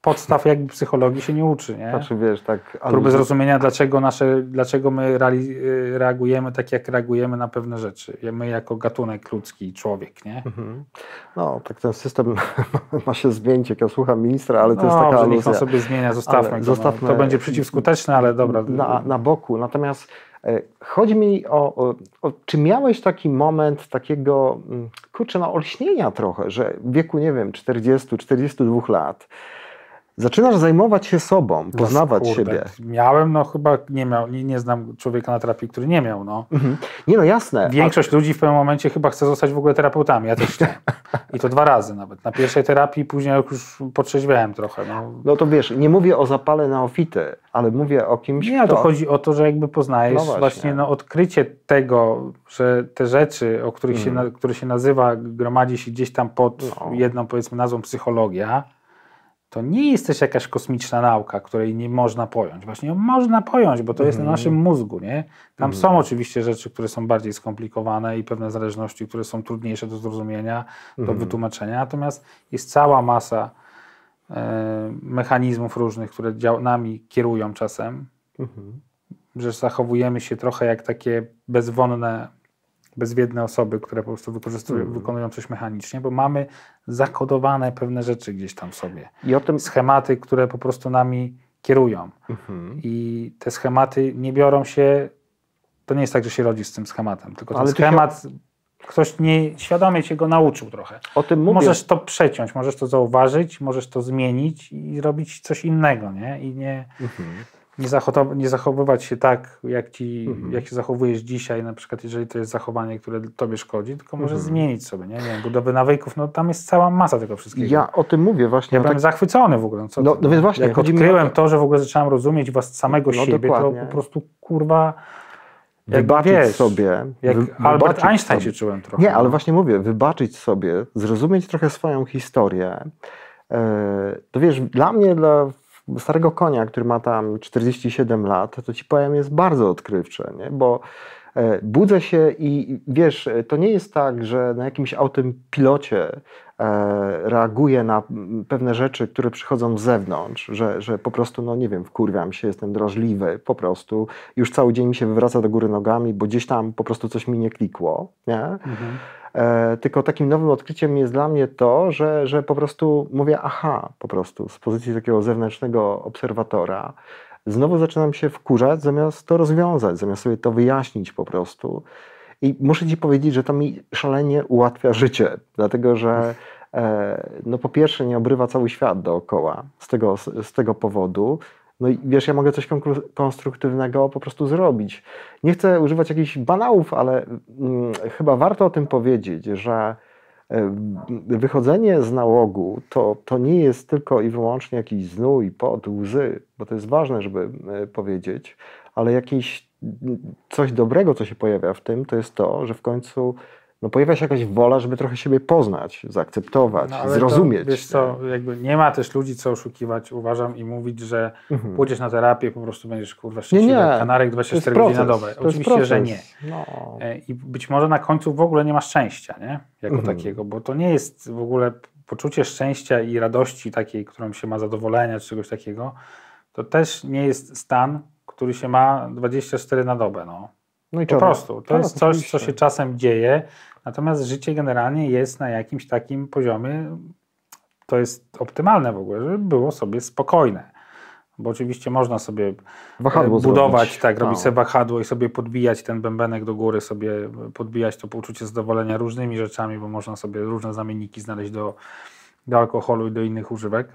podstaw jakby psychologii się nie uczy, nie? Znaczy wiesz, tak... próby aluzja- zrozumienia, dlaczego, nasze, dlaczego my y, reagujemy tak, jak reagujemy na pewne rzeczy. My jako gatunek ludzki, człowiek, nie? Mhm. No, tak ten system ma się zmienić, jak ja słucham ministra, ale to jest no, taka że niech on aluzja. sobie zmienia, zostawmy Ale go. zostawmy- No. To będzie przeciwskuteczne, ale dobra. Na, na boku. Natomiast e, chodzi mi o, o, o, czy miałeś taki moment takiego, mm, kurczę, no olśnienia trochę, że w wieku, nie wiem, 40-42 lat zaczynasz zajmować się sobą, poznawać Kurde, siebie. Miałem, no chyba nie miał, nie, nie znam człowieka na terapii, który nie miał, no. Mhm. Nie no, jasne. Większość ludzi w pewnym momencie chyba chce zostać w ogóle terapeutami, ja też chciałem. I to dwa razy nawet. Na pierwszej terapii, później jak już potrzeźwiałem trochę, no. No to wiesz, nie mówię o zapale neofity, ale mówię o kimś, Nie, kto... to chodzi o to, że jakby poznajesz No właśnie. właśnie. no, odkrycie tego, że te rzeczy, o których się, Mm. na, które się nazywa, gromadzi się gdzieś tam pod No. jedną powiedzmy nazwą psychologia, to nie jest też jakaś kosmiczna nauka, której nie można pojąć. Właśnie ją można pojąć, bo to jest na Mhm. naszym mózgu, nie? Tam Mhm. są oczywiście rzeczy, które są bardziej skomplikowane i pewne zależności, które są trudniejsze do zrozumienia, do Mhm. wytłumaczenia. Natomiast jest cała masa e, mechanizmów różnych, które dział, nami kierują czasem, Mhm. że zachowujemy się trochę jak takie bezwonne, bezwiedne osoby, które po prostu wykorzystują, Mhm. wykonują coś mechanicznie, bo mamy zakodowane pewne rzeczy gdzieś tam w sobie. I o tym... Schematy, które po prostu nami kierują. Mhm. I te schematy nie biorą się. To nie jest tak, że się rodzi z tym schematem, tylko ten Ale schemat. Ktoś nie, świadomie cię go nauczył trochę. O tym mówię. Możesz to przeciąć, możesz to zauważyć, możesz to zmienić i zrobić coś innego, nie? I nie, Mhm. Nie, nie zachowywać się tak, jak, ci, Mhm. jak się zachowujesz dzisiaj, na przykład jeżeli to jest zachowanie, które tobie szkodzi, tylko możesz Mhm. zmienić sobie, nie? nie wiem, budowy nawyków, no tam jest cała masa tego wszystkiego. Ja o tym mówię właśnie. Ja byłem tak- zachwycony w ogóle. No, co No- no więc właśnie, Jak odkryłem to- to, że w ogóle zacząłem rozumieć was samego No siebie, dokładnie. to po prostu kurwa, jak wybaczyć wiesz, sobie. jak wy- Albert Einstein sobie. się czułem trochę. Nie, ale no. właśnie mówię, wybaczyć sobie, zrozumieć trochę swoją historię. E, To wiesz, dla mnie, dla starego konia, który ma tam 47 lat, to ci powiem, jest bardzo odkrywcze, nie? bo e, budzę się i wiesz, e, to nie jest tak, że na jakimś autopilocie e, reaguję na pewne rzeczy, które przychodzą z zewnątrz, że, że po prostu, no nie wiem, wkurwiam się, jestem drażliwy, po prostu już cały dzień mi się wywraca do góry nogami, bo gdzieś tam po prostu coś mi nie klikło, nie? Mhm. E, tylko takim nowym odkryciem jest dla mnie to, że, że po prostu mówię aha, po prostu z pozycji takiego zewnętrznego obserwatora. Znowu zaczynam się wkurzać, zamiast to rozwiązać, zamiast sobie to wyjaśnić po prostu. I muszę Ci powiedzieć, że to mi szalenie ułatwia życie, dlatego że e, no po pierwsze nie obrywa cały świat dookoła z tego, z, z tego powodu. No i wiesz, ja mogę coś konstruktywnego po prostu zrobić. Nie chcę używać jakichś banałów, ale mm, chyba warto o tym powiedzieć, że e, wychodzenie z nałogu to, to nie jest tylko i wyłącznie jakiś znój, pot, łzy, bo to jest ważne, żeby e, powiedzieć, ale jakieś mm, coś dobrego, co się pojawia w tym, to jest to, że w końcu no, pojawia się jakaś wola, żeby trochę siebie poznać, zaakceptować, No, zrozumieć. To, wiesz co, jakby nie ma też ludzi, co oszukiwać, uważam, i mówić, że Mhm. pójdziesz na terapię, po prostu będziesz kurwa Nie, szczęśliwy, nie. jak kanarek To jest 24 godziny na dobę. Oczywiście, że nie. No. E, I być może na końcu w ogóle nie ma szczęścia, nie? Jako Mhm. takiego, bo to nie jest w ogóle poczucie szczęścia i radości takiej, którą się ma zadowolenia czy czegoś takiego, to też nie jest stan, który się ma 24 na dobę, no. No i Po prostu. To jest coś, co oczywiście. się czasem dzieje, natomiast życie generalnie jest na jakimś takim poziomie, to jest optymalne w ogóle, żeby było sobie spokojne. Bo oczywiście można sobie Wahadło e, budować, zrobić. tak, robić No. sobie wahadło i sobie podbijać ten bębenek do góry, sobie podbijać to poczucie zadowolenia różnymi rzeczami, bo można sobie różne zamienniki znaleźć do, do alkoholu i do innych używek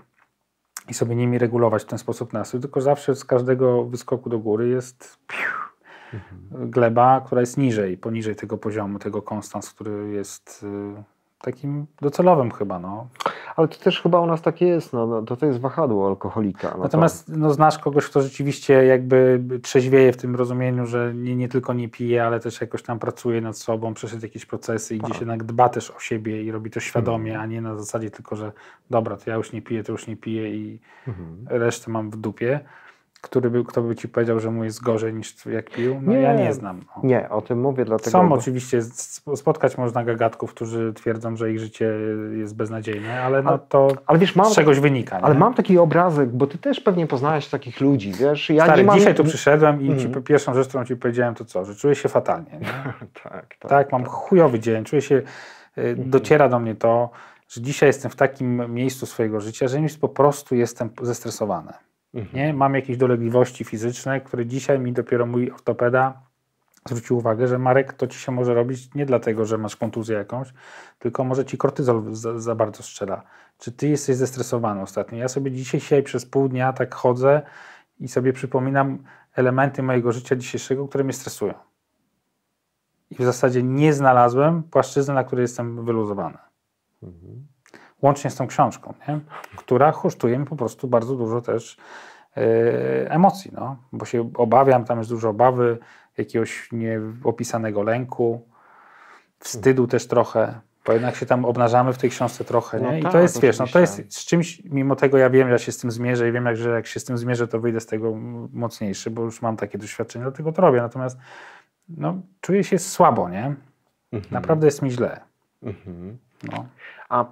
i sobie nimi regulować w ten sposób nastrój, tylko zawsze z każdego wyskoku do góry jest piu, mhm. gleba, która jest niżej, poniżej tego poziomu, tego konstans, który jest y, takim docelowym chyba. No. Ale to też chyba u nas tak jest, no, no to to jest wahadło alkoholika. No Natomiast to... no, znasz kogoś, kto rzeczywiście jakby trzeźwieje w tym rozumieniu, że nie, nie tylko nie pije, ale też jakoś tam pracuje nad sobą, przeszedł jakieś procesy i gdzieś tak. jednak dba też o siebie i robi to świadomie, mhm. a nie na zasadzie tylko, że dobra, to ja już nie piję, to już nie piję i mhm. resztę mam w dupie który by, kto by ci powiedział, że mu jest gorzej niż jak pił? No nie, ja nie znam. No. Nie, o tym mówię dlatego... Są bo... oczywiście, spotkać można gagatków, którzy twierdzą, że ich życie jest beznadziejne, ale no to ale wiesz, mam, z czegoś wynika. Ale mam taki obrazek, bo ty też pewnie poznałeś takich ludzi, wiesz? Ja Stary, mam... dzisiaj tu przyszedłem i mm. ci, pierwszą rzecz, którą ci powiedziałem, to co? Że czuję się fatalnie. tak, tak, tak. mam tak. chujowy dzień, czuję się, y, dociera do mnie to, że dzisiaj jestem w takim miejscu swojego życia, że po prostu jestem zestresowany. Mhm. Nie? Mam jakieś dolegliwości fizyczne, które dzisiaj mi dopiero mój ortopeda zwrócił uwagę, że Marek, to ci się może robić nie dlatego, że masz kontuzję jakąś, tylko może ci kortyzol za, za bardzo strzela. Czy ty jesteś zestresowany ostatnio? Ja sobie dzisiaj, dzisiaj przez pół dnia tak chodzę i sobie przypominam elementy mojego życia dzisiejszego, które mnie stresują. I w zasadzie nie znalazłem płaszczyzny, na której jestem wyluzowany. Mhm łącznie z tą książką, nie? która kosztuje mi po prostu bardzo dużo też yy, emocji, no? bo się obawiam, tam jest dużo obawy, jakiegoś nieopisanego lęku, wstydu też trochę, bo jednak się tam obnażamy w tej książce trochę, nie? No I tak, to jest, wiesz, no to jest z czymś, mimo tego ja wiem, że ja się z tym zmierzę i wiem, jak, że jak się z tym zmierzę, to wyjdę z tego mocniejszy, bo już mam takie doświadczenie, dlatego to robię. Natomiast no, czuję się słabo, nie? Mhm. Naprawdę jest mi źle. Mhm. No. A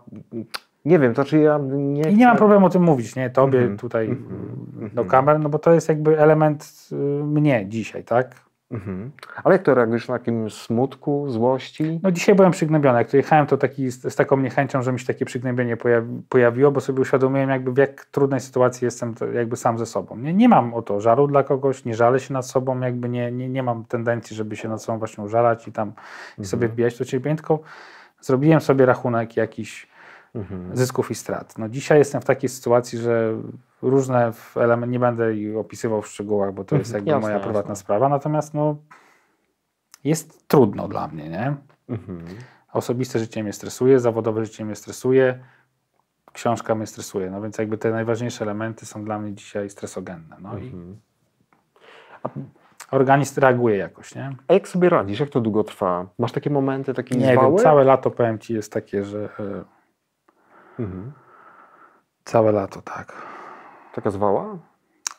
nie wiem, to czy ja nie. I nie mam problemu o tym mówić, nie? Tobie mm -hmm. tutaj mm -hmm. do kamer, no bo to jest jakby element y, mnie dzisiaj, tak? Mm -hmm. Ale jak to reagujesz na takim smutku, złości? No dzisiaj byłem przygnębiony. Jak tu jechałem, to taki, z, taką niechęcią, że mi się takie przygnębienie pojawi, pojawiło, bo sobie uświadomiłem jakby w jak trudnej sytuacji jestem jakby sam ze sobą. Nie, nie mam o to żaru dla kogoś, nie żalę się nad sobą, jakby nie, nie, nie mam tendencji, żeby się nad sobą właśnie użalać i tam i sobie mhm. wbijać do ciebie, tylko zrobiłem sobie rachunek jakiś mhm. zysków i strat. No dzisiaj jestem w takiej sytuacji, że różne elementy, nie będę ich opisywał w szczegółach, bo to jest mhm. jakby jasne, moja jasne. prywatna sprawa, natomiast no, jest trudno dla mnie, nie? Mhm. Osobiste życie mnie stresuje, zawodowe życie mnie stresuje, książka mnie stresuje, no więc jakby te najważniejsze elementy są dla mnie dzisiaj stresogenne. No i. organizm reaguje jakoś, nie? A jak sobie radzisz? Jak to długo trwa? Masz takie momenty, takie Nie zwały? wiem, całe lato powiem Ci jest takie, że e, Mhm. Całe lato, tak. Taka zwała?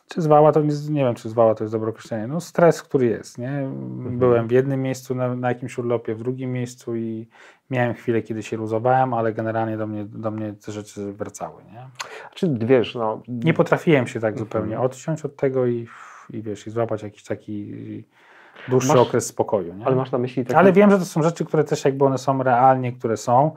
Czy zwała to, nie wiem, czy zwała to jest dobre określenie. No stres, który jest, nie? Mhm. Byłem w jednym miejscu na, na jakimś urlopie, w drugim miejscu i miałem chwilę, kiedy się luzowałem, ale generalnie do mnie, do mnie te rzeczy wracały, nie? Czy wiesz, no... Nie potrafiłem się tak mhm. zupełnie odciąć od tego i, i wiesz, i złapać jakiś taki dłuższy masz, okres spokoju, nie? Ale masz na myśli taki... Ale wiem, że to są rzeczy, które też jakby one są realnie, które są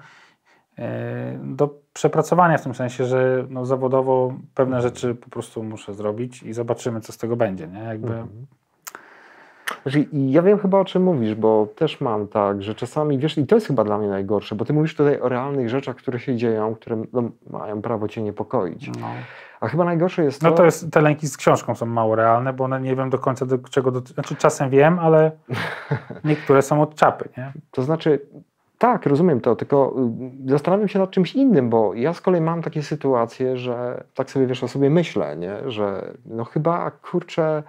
E, do przepracowania w tym sensie, że no zawodowo pewne rzeczy po prostu muszę zrobić i zobaczymy, co z tego będzie. Nie? Jakby... Mhm. Znaczy, ja wiem chyba o czym mówisz, bo też mam tak, że czasami, wiesz, i to jest chyba dla mnie najgorsze, bo ty mówisz tutaj o realnych rzeczach, które się dzieją, które no, mają prawo cię niepokoić. No. A chyba najgorsze jest no to... No to jest, te lęki z książką są mało realne, bo one nie wiem do końca do czego, do, znaczy czasem wiem, ale niektóre są od czapy, nie? To znaczy, tak, rozumiem to, tylko y, zastanawiam się nad czymś innym, bo ja z kolei mam takie sytuacje, że tak sobie wiesz, o sobie myślę, nie? że no chyba kurczę,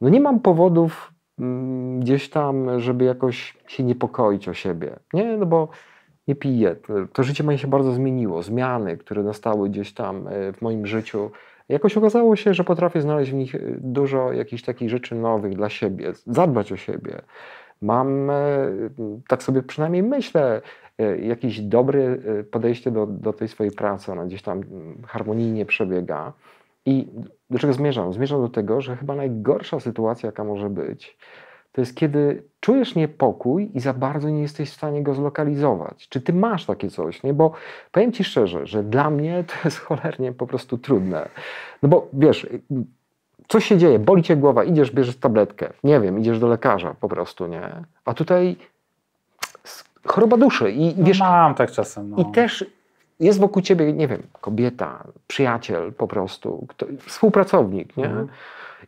no nie mam powodów mm, gdzieś tam, żeby jakoś się niepokoić o siebie, nie? No bo nie piję. To życie moje się bardzo zmieniło. Zmiany, które nastały gdzieś tam y, w moim życiu, jakoś okazało się, że potrafię znaleźć w nich y, dużo jakichś takich rzeczy nowych dla siebie, zadbać o siebie mam, e, tak sobie przynajmniej myślę, e, jakieś dobre e, podejście do, do tej swojej pracy, ona gdzieś tam harmonijnie przebiega. I do czego zmierzam? Zmierzam do tego, że chyba najgorsza sytuacja, jaka może być, to jest kiedy czujesz niepokój i za bardzo nie jesteś w stanie go zlokalizować. Czy ty masz takie coś? Nie? Bo powiem ci szczerze, że dla mnie to jest cholernie po prostu trudne. No bo wiesz, coś się dzieje, boli cię głowa, idziesz, bierzesz tabletkę, nie wiem, idziesz do lekarza po prostu, nie? A tutaj choroba duszy i no wiesz... mam tak czasem, no. I też jest wokół ciebie, nie wiem, kobieta, przyjaciel po prostu, kto, współpracownik, nie? Mhm.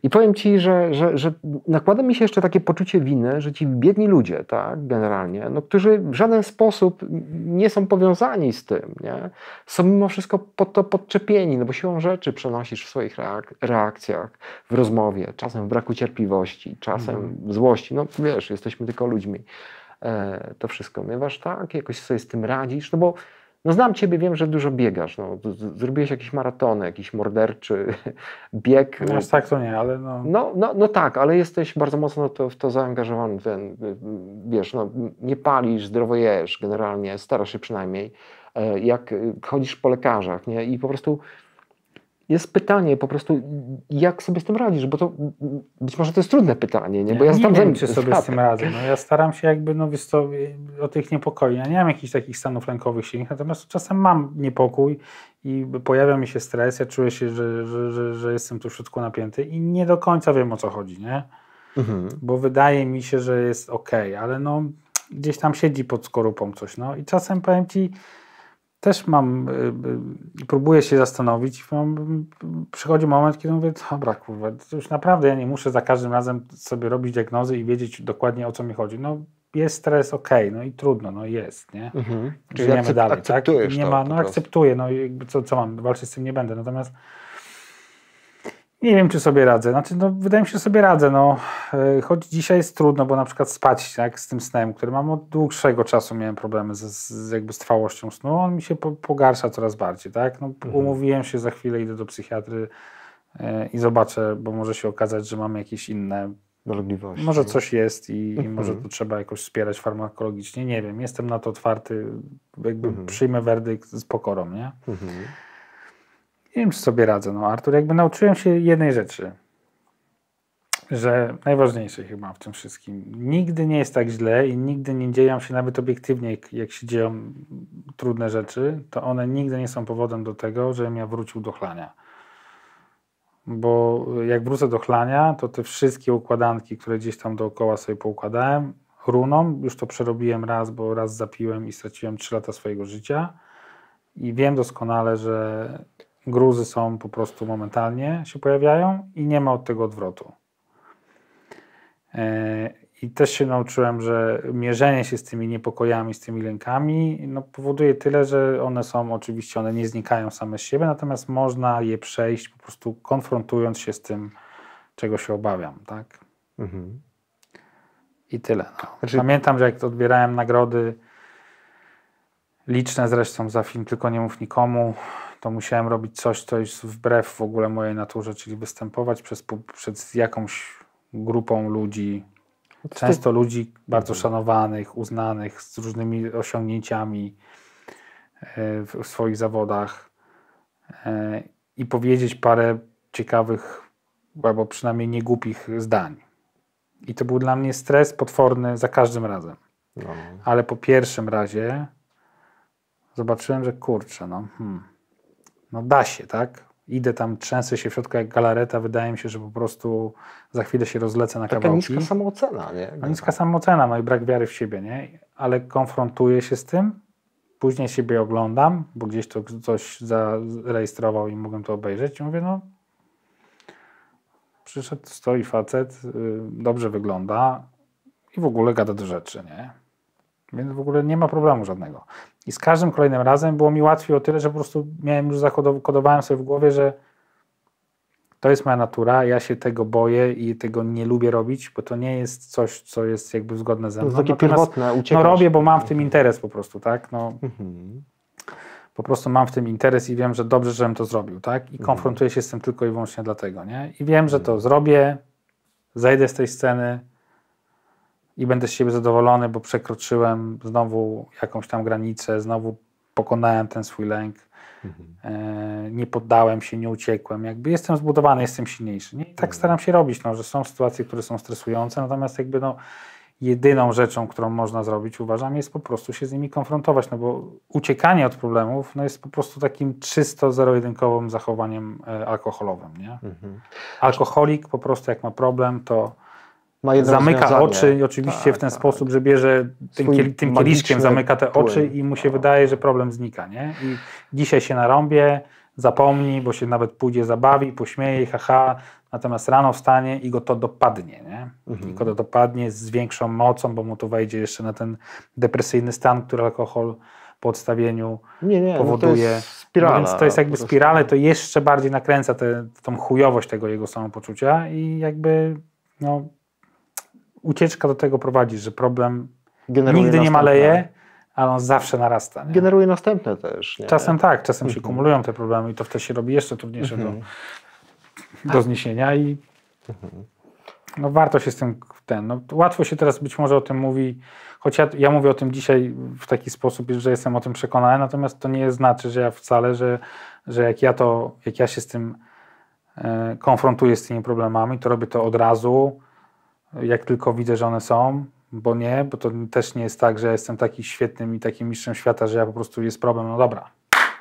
I powiem Ci, że, że, że nakłada mi się jeszcze takie poczucie winy, że ci biedni ludzie, tak, generalnie, no, którzy w żaden sposób nie są powiązani z tym, nie? są mimo wszystko pod to podczepieni, no bo siłą rzeczy przenosisz w swoich reak reakcjach, w rozmowie, czasem w braku cierpliwości, czasem w złości, no wiesz, jesteśmy tylko ludźmi. E, to wszystko miewasz tak, jakoś sobie z tym radzisz, no bo no znam Ciebie, wiem, że dużo biegasz. No, zrobiłeś jakiś maratony, jakiś morderczy bieg. No aż tak to nie, ale no... No, no, no tak, ale jesteś bardzo mocno to, w to zaangażowany. Ten, wiesz, no, nie palisz, zdrowo jesz generalnie, starasz się przynajmniej. E, jak chodzisz po lekarzach nie? i po prostu jest pytanie po prostu, jak sobie z tym radzisz, bo to być może to jest trudne pytanie, nie? Bo ja, ja nie wiem, czy sobie z tym radzę. No, ja staram się jakby, no wiesz co, o tych niepokoi. Ja nie mam jakichś takich stanów lękowych silnych, natomiast czasem mam niepokój i pojawia mi się stres, ja czuję się, że, że, że, że jestem tu w środku napięty i nie do końca wiem o co chodzi, nie? Mhm. Bo wydaje mi się, że jest ok, ale no gdzieś tam siedzi pod skorupą coś, no i czasem powiem Ci, też mam, y, y, próbuję się zastanowić, mam, przychodzi moment, kiedy mówię, dobra kurwa, to już naprawdę ja nie muszę za każdym razem sobie robić diagnozy i wiedzieć dokładnie o co mi chodzi. No jest stres, ok, no i trudno, no jest, nie? Mhm. Żyjemy akcept, dalej, tak? Nie ma, no akceptuję, no jakby co, co mam, walczyć z tym nie będę, natomiast nie wiem, czy sobie radzę. Znaczy, no, wydaje mi się, że sobie radzę. No. E, choć dzisiaj jest trudno, bo na przykład spać tak, z tym snem, który mam od dłuższego czasu, miałem problemy z, z jakby z trwałością snu, on mi się po, pogarsza coraz bardziej. Tak? No, mhm. Umówiłem się, za chwilę idę do psychiatry e, i zobaczę, bo może się okazać, że mam jakieś inne dolegliwości. Może coś jest i, mhm. i, może to trzeba jakoś wspierać farmakologicznie. Nie wiem, jestem na to otwarty. Jakby mhm. przyjmę werdykt z pokorą, nie? Mhm. Nie wiem, czy sobie radzę. No, Artur, jakby nauczyłem się jednej rzeczy, że najważniejsze chyba w tym wszystkim. Nigdy nie jest tak źle i nigdy nie dzieją się nawet obiektywnie, jak się dzieją trudne rzeczy, to one nigdy nie są powodem do tego, żebym ja wrócił do chlania. Bo jak wrócę do chlania, to te wszystkie układanki, które gdzieś tam dookoła sobie poukładałem, runą. Już to przerobiłem raz, bo raz zapiłem i straciłem 3 lata swojego życia. I wiem doskonale, że gruzy są po prostu momentalnie się pojawiają i nie ma od tego odwrotu. E, I też się nauczyłem, że mierzenie się z tymi niepokojami, z tymi lękami no, powoduje tyle, że one są oczywiście, one nie znikają same z siebie, natomiast można je przejść po prostu konfrontując się z tym, czego się obawiam. Tak? Mhm. I tyle. No. Znaczy... Pamiętam, że jak odbierałem nagrody, liczne zresztą za film Tylko nie mów nikomu, to musiałem robić coś, co jest wbrew w ogóle mojej naturze, czyli występować przez, przed jakąś grupą ludzi, no często ludzi bardzo mhm. szanowanych, uznanych, z różnymi osiągnięciami e, w swoich zawodach e, i powiedzieć parę ciekawych, albo przynajmniej niegłupich zdań. I to był dla mnie stres potworny za każdym razem. No. Ale po pierwszym razie zobaczyłem, że kurczę, no, hmm, no da się, tak? Idę tam, trzęsę się w środku jak galareta, wydaje mi się, że po prostu za chwilę się rozlecę na Taka kawałki. niska samoocena, nie? No, niska samoocena, no i brak wiary w siebie, nie? Ale konfrontuję się z tym, później siebie oglądam, bo gdzieś to coś zarejestrował i mogłem to obejrzeć i mówię, no przyszedł, stoi facet, y, dobrze wygląda i w ogóle gada do rzeczy, nie? Więc w ogóle nie ma problemu żadnego. I z każdym kolejnym razem było mi łatwiej o tyle, że po prostu miałem już zakodowałem sobie w głowie, że to jest moja natura, ja się tego boję i tego nie lubię robić, bo to nie jest coś, co jest jakby zgodne ze mną. To jest takie pierwotne, No robię, bo mam w tym interes po prostu, tak? No, mhm. Po prostu mam w tym interes i wiem, że dobrze, żebym to zrobił, tak? I mhm. konfrontuję się z tym tylko i wyłącznie dlatego, nie? I wiem, że to zrobię, zejdę z tej sceny, i będę z siebie zadowolony, bo przekroczyłem znowu jakąś tam granicę, znowu pokonałem ten swój lęk, mhm. e, nie poddałem się, nie uciekłem. Jakby jestem zbudowany, jestem silniejszy. Nie? I tak mhm. staram się robić, no, że są sytuacje, które są stresujące, natomiast jakby no, jedyną rzeczą, którą można zrobić, uważam, jest po prostu się z nimi konfrontować, no bo uciekanie od problemów no, jest po prostu takim czysto zero-jedynkowym zachowaniem e, alkoholowym. Nie? Mhm. Alkoholik po prostu jak ma problem, to zamyka oczy oczywiście tak, w ten tak. sposób, że bierze tym, tym kieliszkiem, zamyka te oczy i mu się wydaje, że problem znika. Nie? I dzisiaj się narąbie, zapomni, bo się nawet pójdzie zabawi, pośmieje, haha, natomiast rano wstanie i go to dopadnie, nie? Mhm. I go to dopadnie z większą mocą, bo mu to wejdzie jeszcze na ten depresyjny stan, który alkohol po odstawieniu nie, nie, powoduje. No to jest spirala, no więc to jest jakby spirale, to jeszcze bardziej nakręca tę tą chujowość tego jego samopoczucia i jakby no, ucieczka do tego prowadzi, że problem Generuje nigdy nie maleje, ale on zawsze narasta. Nie? Generuje następne też. Nie? Czasem tak, czasem się mhm. kumulują te problemy i to wtedy się robi jeszcze trudniejsze do, mhm. do zniesienia i mhm. no warto się z tym, ten, no, łatwo się teraz być może o tym mówi, choć ja, ja mówię o tym dzisiaj w taki sposób, że jestem o tym przekonany, natomiast to nie znaczy, że ja wcale, że, że jak ja to, jak ja się z tym e, konfrontuję z tymi problemami, to robię to od razu, jak tylko widzę, że one są, bo nie, bo to też nie jest tak, że jestem taki świetnym i takim mistrzem świata, że ja po prostu jest problem, no dobra,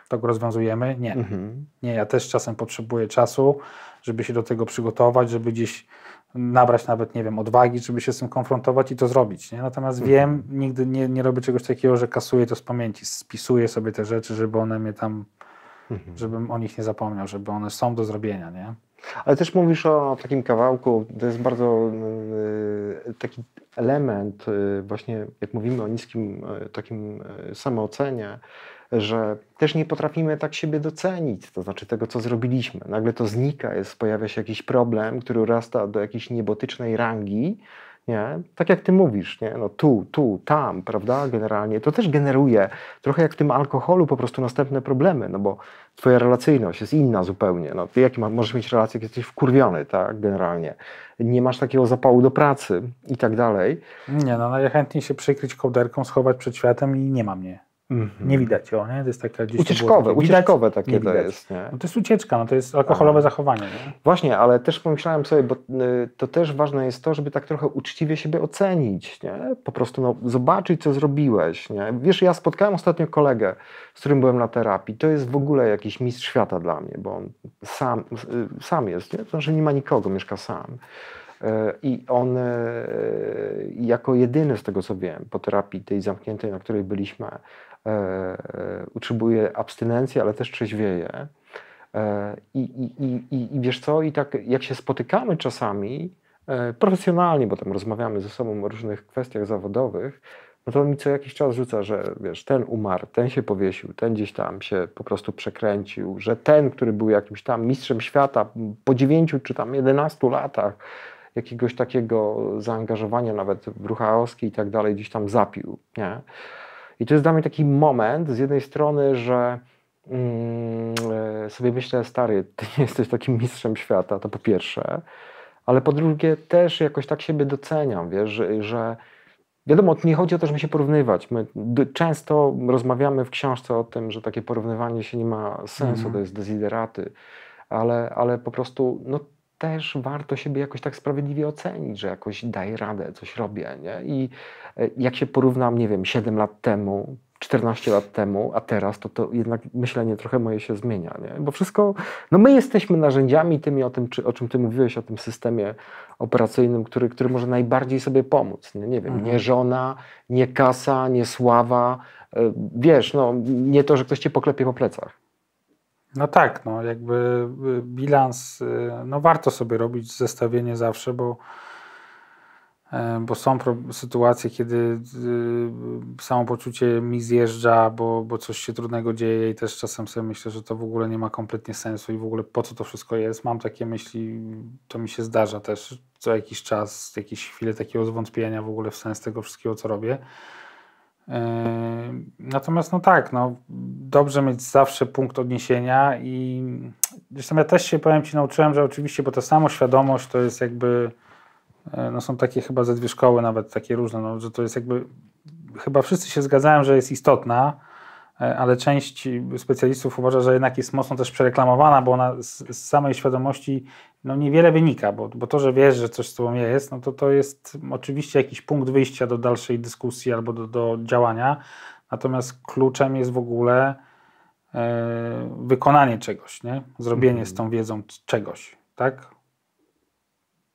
to go rozwiązujemy. Nie. Mhm. Nie, ja też czasem potrzebuję czasu, żeby się do tego przygotować, żeby gdzieś nabrać nawet, nie wiem, odwagi, żeby się z tym konfrontować i to zrobić. Nie? Natomiast mhm. wiem, nigdy nie, nie robię czegoś takiego, że kasuję to z pamięci, spisuję sobie te rzeczy, żeby one mnie tam, mhm. żebym o nich nie zapomniał, żeby one są do zrobienia, nie? Ale też mówisz o takim kawałku, to jest bardzo y, taki element, y, właśnie jak mówimy o niskim y, takim samoocenie, że też nie potrafimy tak siebie docenić, to znaczy tego, co zrobiliśmy. Nagle to znika, jest, pojawia się jakiś problem, który rasta do jakiejś niebotycznej rangi, nie? Tak jak ty mówisz, nie? No tu, tu, tam, prawda? Generalnie to też generuje trochę jak w tym alkoholu po prostu następne problemy, no bo twoja relacyjność jest inna zupełnie. No, ty jaki ma, możesz mieć relację, jak jesteś wkurwiony, tak? Generalnie. Nie masz takiego zapału do pracy i tak dalej. Nie, no najchętniej się przykryć kołderką, schować przed światem i nie ma mnie. Mm -hmm. Nie widać ją, nie? To jest taka gdzieś ucieczkowe, ucieczkowe takie to jest, nie? No to jest ucieczka, no to jest alkoholowe zachowanie, nie? Właśnie, ale też pomyślałem sobie, bo y, to też ważne jest to, żeby tak trochę uczciwie siebie ocenić, nie? Po prostu no, zobaczyć, co zrobiłeś, nie? Wiesz, ja spotkałem ostatnio kolegę, z którym byłem na terapii. To jest w ogóle jakiś mistrz świata dla mnie, bo on sam, y, sam jest, nie? To znaczy nie ma nikogo, mieszka sam. Y, I on jako jedyny z tego co wiem, po terapii tej zamkniętej, na której byliśmy, E, e, utrzymuje abstynencji, ale też trzeźwieje. E, I, i, i, I wiesz co, i tak jak się spotykamy czasami profesjonalnie, bo tam rozmawiamy ze sobą o różnych kwestiach zawodowych, no to mi co jakiś czas rzuca, że wiesz, ten umarł, ten się powiesił, ten gdzieś tam się po prostu przekręcił, że ten, który był jakimś tam mistrzem świata po dziewięciu czy tam jedenastu latach jakiegoś takiego zaangażowania nawet w ruch i tak dalej, gdzieś tam zapił, nie? I to jest dla mnie taki moment, z jednej strony, że mm, e, sobie myślę, stary, ty nie jesteś takim mistrzem świata, to po pierwsze, ale po drugie też jakoś tak siebie doceniam, wiesz, że, że wiadomo, nie chodzi o to, żeby się porównywać. My często rozmawiamy w książce o tym, że takie porównywanie się nie ma sensu, mm. to jest desideraty, ale, ale po prostu no, też warto siebie jakoś tak sprawiedliwie ocenić, że jakoś daję radę, coś robię. Nie? I e, jak się porównam, nie wiem, 7 lat temu, 14 lat temu, a teraz, to, to jednak myślenie trochę moje się zmienia. Nie? Bo wszystko, no my jesteśmy narzędziami tymi, o tym, czy, o czym ty mówiłeś, o tym systemie operacyjnym, który, który może najbardziej sobie pomóc. Nie, nie wiem, mhm. nie żona, nie kasa, nie sława. E, wiesz, no, nie to, że ktoś cię poklepie po plecach. No tak, no jakby y, bilans, y, no warto sobie robić zestawienie zawsze, bo, e, bo są sytuacje, kiedy y, samopoczucie mi zjeżdża, bo, bo coś się trudnego dzieje i też czasem sobie myślę, że to w ogóle nie ma kompletnie sensu i w ogóle po co to wszystko jest. Mam takie myśli, to mi się zdarza też co jakiś czas, jakieś chwile takiego zwątpienia w ogóle w sens tego wszystkiego, co robię. Yy, natomiast no tak, no, dobrze mieć zawsze punkt odniesienia i zresztą ja też się powiem Ci nauczyłem, że oczywiście, bo ta samoświadomość to jest jakby, yy, no są takie chyba ze dwie szkoły nawet takie różne, no, że to jest jakby, chyba wszyscy się zgadzają, że jest istotna, E, ale część specjalistów uważa, że jednak jest mocno też przereklamowana, bo ona z, z samej świadomości no niewiele wynika, bo, bo to, że wiesz, że coś z tobą jest, no to to jest oczywiście jakiś punkt wyjścia do dalszej dyskusji albo do, do działania, natomiast kluczem jest w ogóle e, wykonanie czegoś, nie? zrobienie z tą mhm. wiedzą czegoś, tak?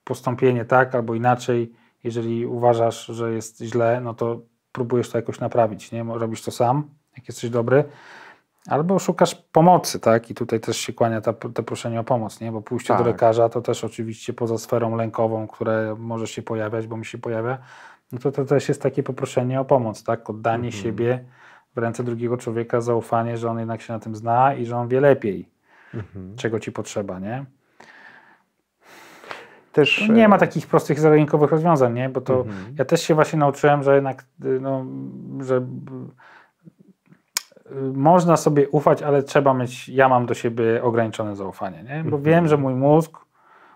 Postąpienie tak albo inaczej, jeżeli uważasz, że jest źle, no to próbujesz to jakoś naprawić, nie? Robisz to sam, jak jesteś dobry, Albo szukasz pomocy, tak? I tutaj też się kłania ta, te proszenie o pomoc, nie? Bo pójście Tak. do lekarza to też oczywiście poza sferą lękową, które może się pojawiać, bo mi się pojawia, no to to też jest takie poproszenie o pomoc, tak? Oddanie Mhm. siebie w ręce drugiego człowieka, zaufanie, że on jednak się na tym zna i że on wie lepiej, Mhm. czego ci potrzeba, nie? Też, Nie ma e, takich prostych, zero-jedynkowych rozwiązań, nie? Bo to Mhm. ja też się właśnie nauczyłem, że jednak, y, no, że można sobie ufać, ale trzeba mieć, ja mam do siebie ograniczone zaufanie, nie? Bo Mhm. wiem, że mój mózg,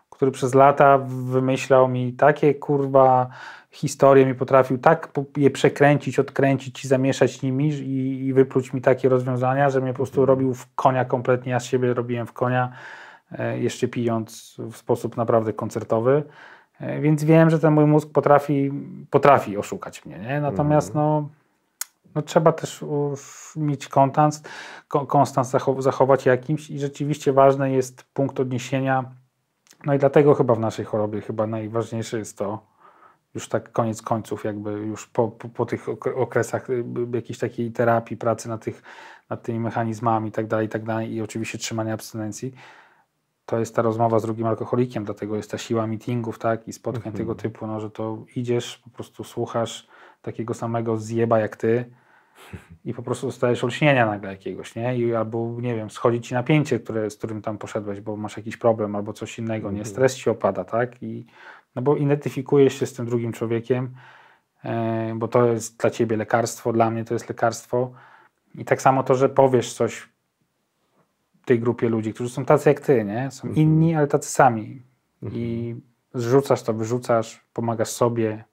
który przez lata wymyślał mi takie kurwa historie, mi potrafił tak je przekręcić, odkręcić i zamieszać nimi i, i wypluć mi takie rozwiązania, że mnie po prostu robił w konia kompletnie, ja z siebie robiłem w konia, e, jeszcze pijąc w sposób naprawdę koncertowy. E, Więc wiem, że ten mój mózg potrafi, potrafi oszukać mnie. Nie? Natomiast no, no, trzeba też mieć konstans, ko- konstans zachow- zachować jakimś i rzeczywiście ważny jest punkt odniesienia. No i dlatego chyba w naszej chorobie chyba najważniejsze jest to, już tak koniec końców, jakby już po, po, po tych ok- okresach y, jakiejś takiej terapii, pracy nad, tych, nad tymi mechanizmami i tak dalej, i tak dalej i oczywiście trzymania abstynencji, to jest ta rozmowa z drugim alkoholikiem, dlatego jest ta siła meetingów, tak, i spotkań Mhm. tego typu, no, że to idziesz, po prostu słuchasz takiego samego zjeba jak ty i po prostu dostajesz olśnienia nagle jakiegoś, nie? I albo, nie wiem, schodzi ci napięcie, które, z którym tam poszedłeś, bo masz jakiś problem albo coś innego, nie? Mhm. Stres ci opada, tak? I, no bo identyfikujesz się z tym drugim człowiekiem, e, bo to jest dla ciebie lekarstwo, dla mnie to jest lekarstwo. I tak samo to, że powiesz coś tej grupie ludzi, którzy są tacy jak ty, nie? Są Mhm. inni, ale tacy sami. I zrzucasz to, wyrzucasz, pomagasz sobie,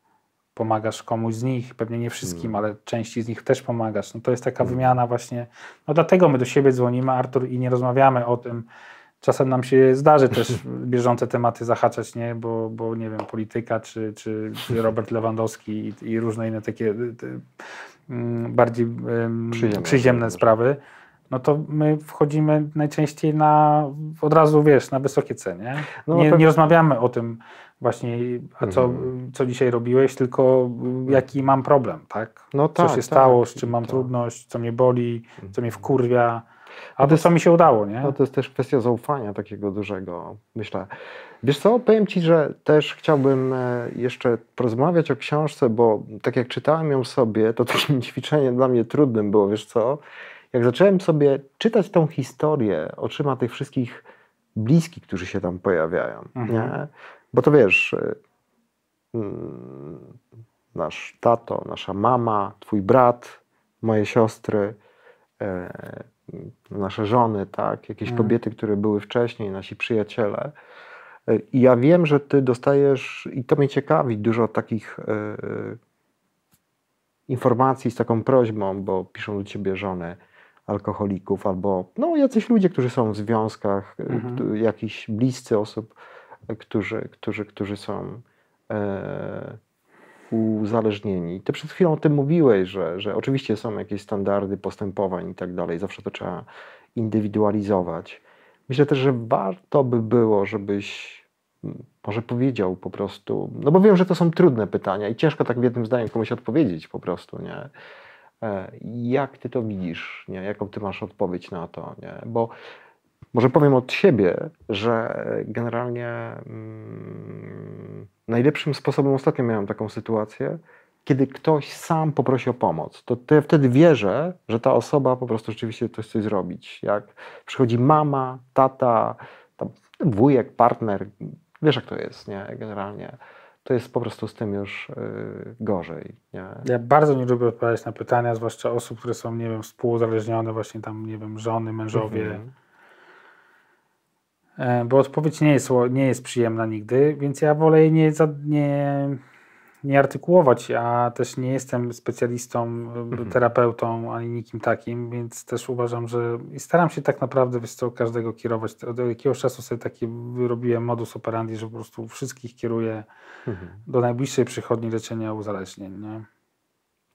pomagasz komuś z nich, pewnie nie wszystkim, Mhm. ale części z nich też pomagasz. No to jest taka wymiana właśnie. No dlatego my do siebie dzwonimy, Artur, i nie rozmawiamy o tym. Czasem nam się zdarzy też bieżące tematy zahaczać, nie? Bo, bo nie wiem, polityka, czy, czy, czy Robert Lewandowski i, i różne inne takie y, y, mm, bardziej ym, Przyziemne przyziemne sprawy. sprawy no to my wchodzimy najczęściej na od razu wiesz, na wysokie ceny. No, nie, pewnie- nie rozmawiamy o tym właśnie, a co, Mhm. co dzisiaj robiłeś, tylko jaki mam problem, tak? No Co tak, się tak. stało, z czym mam Tak. trudność, co mnie boli, co mnie Mhm. wkurwia, albo to jest- co mi się udało, nie? No to jest też kwestia zaufania takiego dużego, myślę. Wiesz co, powiem Ci, że też chciałbym e, jeszcze porozmawiać o książce, bo tak jak czytałem ją sobie, to takim ćwiczeniem dla mnie trudnym było, wiesz co, jak zacząłem sobie czytać tą historię oczyma tych wszystkich bliskich, którzy się tam pojawiają, Mhm. nie? Bo to wiesz, e, mm, nasz tato, nasza mama, twój brat, moje siostry, e, nasze żony, tak, jakieś Mhm. kobiety, które były wcześniej, nasi przyjaciele. E, I ja wiem, że ty dostajesz, i to mnie ciekawi, dużo takich informacji z taką prośbą, bo piszą do ciebie żony alkoholików albo no, jacyś ludzie, którzy są w związkach, Mhm. jakiś bliscy osób, którzy, którzy, którzy są e, uzależnieni. Ty przed chwilą o tym mówiłeś, że, że oczywiście są jakieś standardy postępowań i tak dalej, zawsze to trzeba indywidualizować. Myślę też, że warto by było, żebyś może powiedział po prostu, no bo wiem, że to są trudne pytania i ciężko tak w jednym zdaniu komuś odpowiedzieć po prostu, nie? E, Jak ty to widzisz, nie? Jaką ty masz odpowiedź na to, nie? Bo może powiem od siebie, że generalnie mm, najlepszym sposobem, ostatnio miałem taką sytuację, kiedy ktoś sam poprosi o pomoc, to, ja wtedy wierzę, że ta osoba po prostu rzeczywiście coś chce zrobić. Jak przychodzi mama, tata, tam wujek, partner, wiesz jak to jest, nie? Generalnie to jest po prostu z tym już yy, gorzej, nie? Ja bardzo nie lubię odpowiadać na pytania, zwłaszcza osób, które są, nie wiem, współuzależnione, właśnie tam, nie wiem, żony, mężowie, Mhm. E, bo odpowiedź nie jest, nie jest przyjemna nigdy, więc ja wolę jej nie, nie, nie artykułować, a też nie jestem specjalistą, Mhm. terapeutą ani nikim takim, więc też uważam, że i staram się tak naprawdę wiesz co, każdego kierować. Od jakiegoś czasu sobie taki wyrobiłem modus operandi, że po prostu wszystkich kieruję Mhm. do najbliższej przychodni leczenia uzależnień. Nie?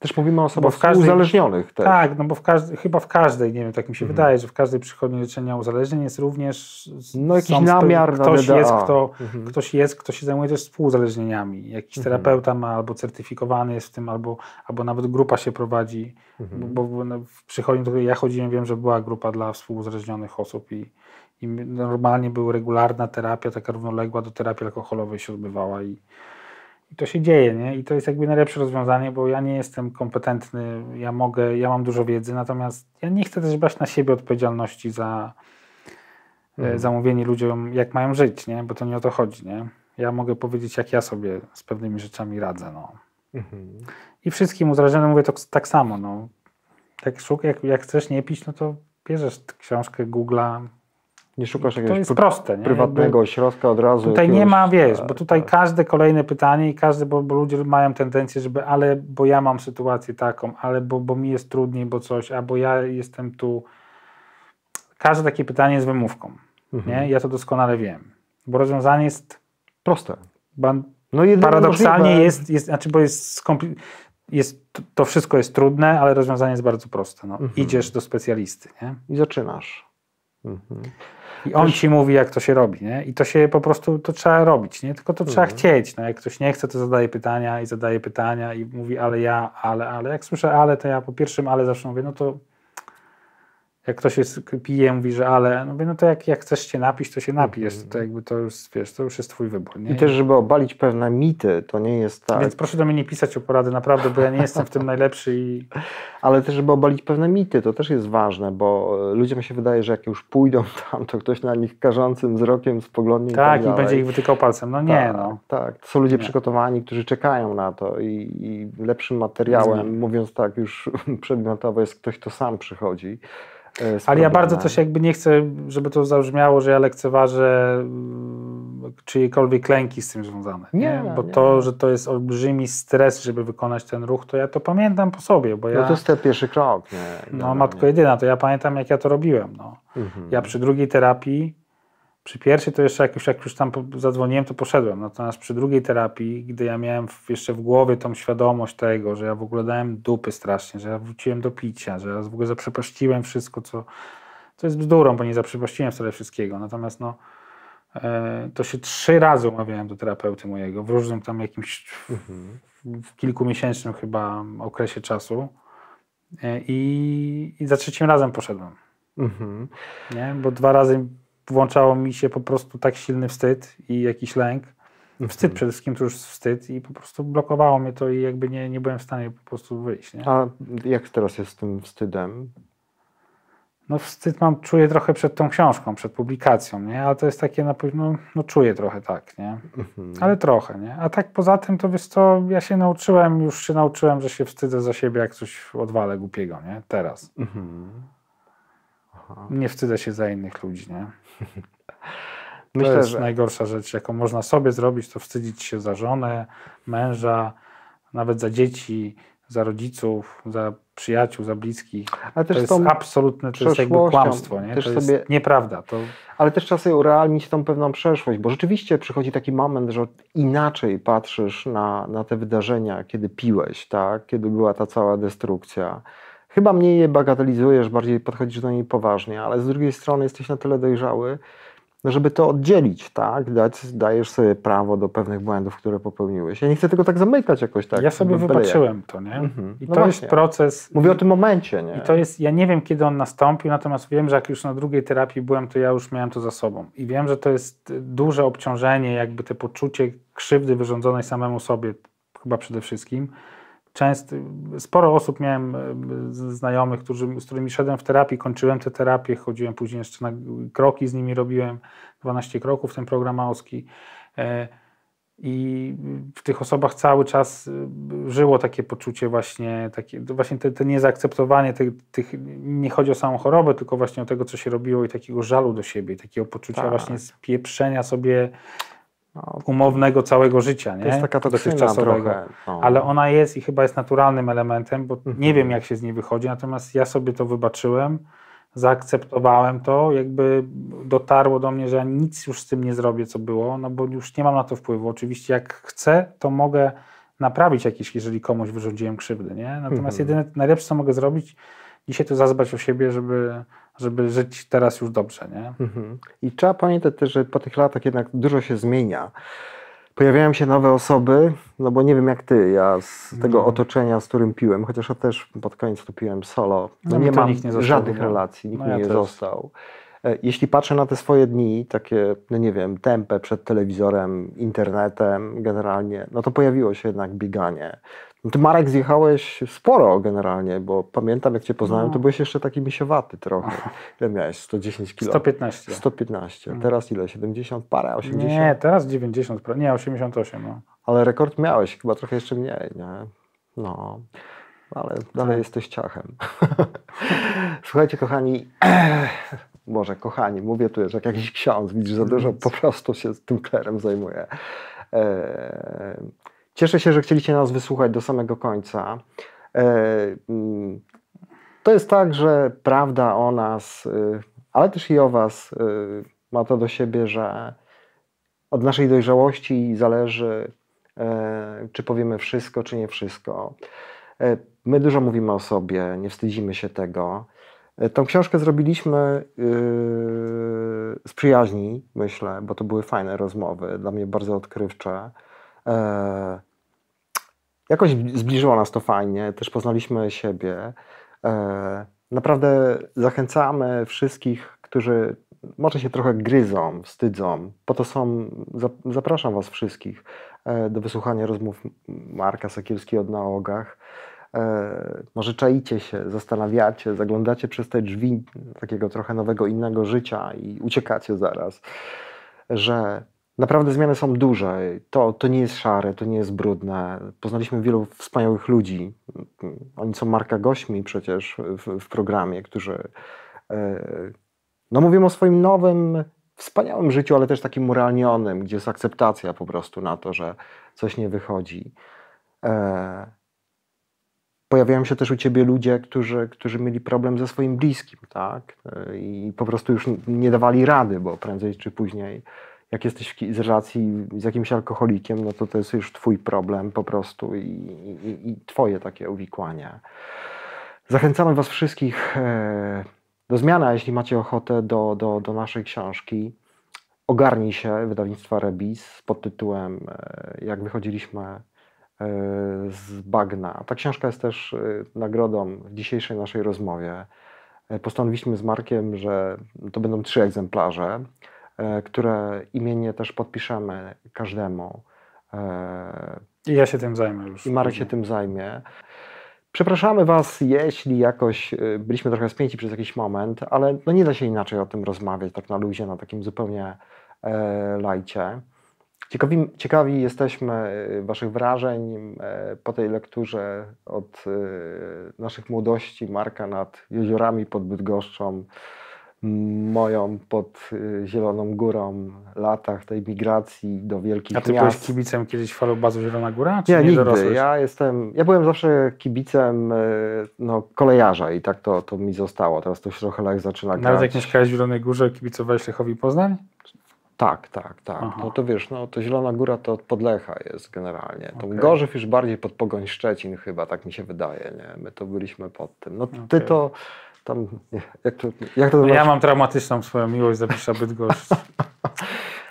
Też mówimy o osobach każdej- uzależnionych też. Tak, no bo w każdej, chyba w każdej, nie wiem, tak mi się Mhm. wydaje, że w każdej przychodni leczenia uzależnień jest również No jakiś są namiar na ktoś DDA. jest, kto, Mhm. ktoś jest, kto się zajmuje też współuzależnieniami. Jakiś Mhm. terapeuta ma albo certyfikowany jest w tym, albo, albo nawet grupa się prowadzi. Mhm. Bo, bo no, w przychodni, do której ja chodziłem, wiem, że była grupa dla współuzależnionych osób i, i normalnie była regularna terapia, taka równoległa do terapii alkoholowej się odbywała i, i to się dzieje, nie? I to jest jakby najlepsze rozwiązanie, bo ja nie jestem kompetentny, ja mogę, ja mam dużo wiedzy, natomiast ja nie chcę też brać na siebie odpowiedzialności za Mhm. e, za mówienie ludziom, jak mają żyć, nie? Bo to nie o to chodzi, nie? Ja mogę powiedzieć, jak ja sobie z pewnymi rzeczami radzę, no. Mhm. I wszystkim uzależnionym mówię to tak samo, no. Jak, szuk, jak, jak chcesz nie pić, no to bierzesz książkę Google'a. Nie szukasz To jakiegoś jest pr- proste, nie? prywatnego ośrodka od razu. Tutaj nie jakiegoś- ma, wiesz, tak, bo tutaj tak. każde kolejne pytanie i każdy, bo, bo ludzie mają tendencję, żeby ale, bo ja mam sytuację taką, ale bo, bo mi jest trudniej, bo coś, albo ja jestem tu. Każde takie pytanie jest wymówką, Mhm. nie? Ja to doskonale wiem. Bo rozwiązanie jest Proste. ban- No paradoksalnie możliwe- jest, jest, znaczy, bo jest, skompli- jest, to wszystko jest trudne, ale rozwiązanie jest bardzo proste. No. Mhm. Idziesz do specjalisty, nie? I zaczynasz. Mhm. I on Też- ci mówi, jak to się robi, nie? I to się po prostu, to trzeba robić, nie? Tylko to trzeba Mhm. chcieć, no. Jak ktoś nie chce, to zadaje pytania i zadaje pytania i mówi, ale ja, ale, ale. Jak słyszę ale, to ja po pierwszym ale zawsze mówię, no to jak ktoś jest, pije, mówi, że ale, no mówię, no to jak, jak chcesz się napić, to się napijesz. Mhm. To jakby to już, wiesz, to już jest twój wybór, nie? I też, żeby obalić pewne mity, to nie jest tak. Więc proszę do mnie nie pisać o porady, naprawdę, bo ja nie jestem w tym najlepszy i Ale też, żeby obalić pewne mity, to też jest ważne, bo e, ludziom się wydaje, że jak już pójdą tam, to ktoś na nich karzącym wzrokiem spoglądnie tak, i i tak będzie dalej. ich wytykał palcem. No nie, tak, no. Tak, to są ludzie Nie. przygotowani, którzy czekają na to i, i lepszym materiałem, mówiąc tak już przedmiotowo, jest ktoś, kto sam przychodzi. E, Ale ja bardzo też jakby nie chcę, żeby to zabrzmiało, że ja lekceważę mm, czyjekolwiek klęki z tym związane. Nie, Nie, Bo nie. to, że to jest olbrzymi stres, żeby wykonać ten ruch, to ja to pamiętam po sobie, bo ja, No to jest ten pierwszy krok, nie? no Generalnie. matko jedyna, to ja pamiętam jak ja to robiłem. No. Mhm. Ja przy drugiej terapii, przy pierwszej to jeszcze jak już, jak już tam zadzwoniłem, to poszedłem. Natomiast przy drugiej terapii, gdy ja miałem jeszcze w głowie tą świadomość tego, że ja w ogóle dałem dupy strasznie, że ja wróciłem do picia, że ja w ogóle zaprzepaściłem wszystko, co, co jest bzdurą, bo nie zaprzepaściłem wcale wszystkiego. Natomiast no, e, to się trzy razy umawiałem do terapeuty mojego, w różnym tam jakimś, Mhm. w kilkumiesięcznym chyba okresie czasu. E, I, I za trzecim razem poszedłem Mhm. nie? bo dwa razy włączało mi się po prostu tak silny wstyd i jakiś lęk. Wstyd przede wszystkim to już wstyd i po prostu blokowało mnie to i jakby nie, nie byłem w stanie po prostu wyjść. Nie? A jak teraz jest z tym wstydem? No wstyd mam, czuję trochę przed tą książką, przed publikacją, nie? ale to jest takie na pewno, no czuję trochę tak, nie? Mhm. ale trochę, nie? A tak poza tym to wiesz co, ja się nauczyłem, już się nauczyłem, że się wstydzę za siebie, jak coś odwalę głupiego, nie? Teraz. Mhm. Aha. Nie wstydzę się za innych ludzi, nie? To Myślę, jest że najgorsza rzecz, jaką można sobie zrobić, to wstydzić się za żonę, męża, nawet za dzieci, za rodziców, za przyjaciół, za bliskich. ale To też jest tą, absolutne, to jest jakby kłamstwo, nie? to jest sobie- nieprawda. To, ale też trzeba sobie urealnić tą pewną przeszłość, bo rzeczywiście przychodzi taki moment, że inaczej patrzysz na, na te wydarzenia, kiedy piłeś, tak? kiedy była ta cała destrukcja. Chyba mniej je bagatelizujesz, bardziej podchodzisz do niej poważnie, ale z drugiej strony jesteś na tyle dojrzały, żeby to oddzielić, tak? Dać, dajesz sobie prawo do pewnych błędów, które popełniłeś. Ja nie chcę tego tak zamykać jakoś tak. ja sobie wybaczyłem to, nie? Mhm. I No to jest właśnie. proces. Mówię o tym momencie, nie? I to jest, ja nie wiem kiedy on nastąpił, natomiast wiem, że jak już na drugiej terapii byłem, to ja już miałem to za sobą. I wiem, że to jest duże obciążenie, jakby te poczucie krzywdy wyrządzonej samemu sobie, chyba przede wszystkim. Często, sporo osób miałem e, znajomych, którzy, z którymi szedłem w terapii, kończyłem tę terapię, chodziłem później jeszcze na kroki z nimi robiłem, 12 kroków, ten program AOSKI. E, I w tych osobach cały czas y, żyło takie poczucie właśnie, takie, to właśnie te, te niezaakceptowanie tych, tych, nie chodzi o samą chorobę, tylko właśnie o tego, co się robiło i takiego żalu do siebie, takiego poczucia Tak. właśnie spieprzenia sobie umownego całego życia, nie? to jest taka toksyna Dotychczasowego. trochę. No. Ale ona jest i chyba jest naturalnym elementem, bo Mhm. nie wiem, jak się z niej wychodzi, natomiast ja sobie to wybaczyłem, zaakceptowałem to, jakby dotarło do mnie, że ja nic już z tym nie zrobię, co było, no bo już nie mam na to wpływu. Oczywiście, jak chcę, to mogę naprawić jakieś, jeżeli komuś wyrządziłem krzywdy, nie? Natomiast Mhm. jedyne, najlepsze co mogę zrobić, dzisiaj to zadbać o siebie, żeby, żeby żyć teraz już dobrze, nie? Mhm. I trzeba pamiętać też, że po tych latach jednak dużo się zmienia. Pojawiają się nowe osoby, no bo nie wiem jak ty, ja z tego No. otoczenia, z którym piłem, chociaż ja też pod koniec to piłem solo, no No nie mam nie został żadnych ogóle. relacji, nikt No ja nie też. został. E, Jeśli patrzę na te swoje dni, takie, no nie wiem, tępe przed telewizorem, internetem generalnie, no to pojawiło się jednak bieganie. No ty Marek zjechałeś sporo generalnie, bo pamiętam jak cię poznałem, No. to byłeś jeszcze taki misiowaty trochę. Ile miałeś? 110 kilo? 115. 115. Mm. Teraz ile? 70 parę? 80? Nie, teraz 90, pro- nie, 88, no. Ale rekord miałeś, chyba trochę jeszcze mniej, nie? No, ale dalej Tak. jesteś ciachem. Słuchajcie, kochani, Boże, kochani, mówię tu już jak jakiś ksiądz, widzisz, za dużo po prostu się z tym klerem zajmuję. E, Cieszę się, że chcieliście nas wysłuchać do samego końca. E, mm, To jest tak, że prawda o nas, y, ale też i o Was y, ma to do siebie, że od naszej dojrzałości zależy, e, czy powiemy wszystko, czy nie wszystko. E, My dużo mówimy o sobie, nie wstydzimy się tego. Tą książkę zrobiliśmy yy, z przyjaźni, myślę, bo to były fajne rozmowy, dla mnie bardzo odkrywcze. E, Jakoś zbliżyło nas to fajnie, też poznaliśmy siebie. E, Naprawdę zachęcamy wszystkich, którzy może się trochę gryzą, wstydzą. Po to są, zap- zapraszam Was wszystkich e, do wysłuchania rozmów Marka Sakielskiego od nałogach. Może czaicie się, zastanawiacie, zaglądacie przez te drzwi takiego trochę nowego, innego życia i uciekacie zaraz, że naprawdę zmiany są duże. To, to nie jest szare, to nie jest brudne. Poznaliśmy wielu wspaniałych ludzi. Oni są Marka gośćmi przecież w, w programie, którzy e, no mówią o swoim nowym, wspaniałym życiu, ale też takim urealnionym, gdzie jest akceptacja po prostu na to, że coś nie wychodzi. E, Pojawiają się też u ciebie ludzie, którzy, którzy mieli problem ze swoim bliskim, tak? E, I po prostu już nie dawali rady, bo prędzej czy później, jak jesteś w relacji z jakimś alkoholikiem, no to to jest już twój problem po prostu i, i, i twoje takie uwikłanie. Zachęcamy was wszystkich e, do zmiany, jeśli macie ochotę, do, do, do naszej książki. Ogarnij się wydawnictwa Rebis pod tytułem e, Jak wychodziliśmy e, z bagna. Ta książka jest też nagrodą w dzisiejszej naszej rozmowie. Postanowiliśmy z Markiem, że to będą trzy egzemplarze, które imiennie też podpiszemy każdemu. E, I ja się tym zajmę już. i Marek się tym zajmie. Przepraszamy Was, jeśli jakoś y, byliśmy trochę spięci przez jakiś moment, ale no nie da się inaczej o tym rozmawiać, tak na luzie, na takim zupełnie e, lajcie. Ciekawi, ciekawi jesteśmy Waszych wrażeń e, po tej lekturze od naszych młodości, Marka nad jeziorami pod Bydgoszczą, moją pod y, Zieloną Górą, latach tej migracji do wielkich A ty miast. byłeś kibicem kiedyś falobazu Zielona Góra? Czy Nie, nie, nigdy. dorosłeś? Ja jestem, ja byłem zawsze kibicem e, no, kolejarza i tak to, to mi zostało. Teraz to Śrochelach zaczyna grać. Nawet jak mieszkałeś w Zielonej Górze, kibicowałeś Lechowi Poznań? Tak, tak, tak. Aha. No to wiesz, no to Zielona Góra to od Podlecha jest generalnie. To Okej. Gorzew już bardziej pod Pogoń Szczecin chyba, tak mi się wydaje, nie? My to byliśmy pod tym. No ty Okej. to tam, jak to, jak to No ja mam traumatyczną swoją miłość za Wisła Bydgoszcz.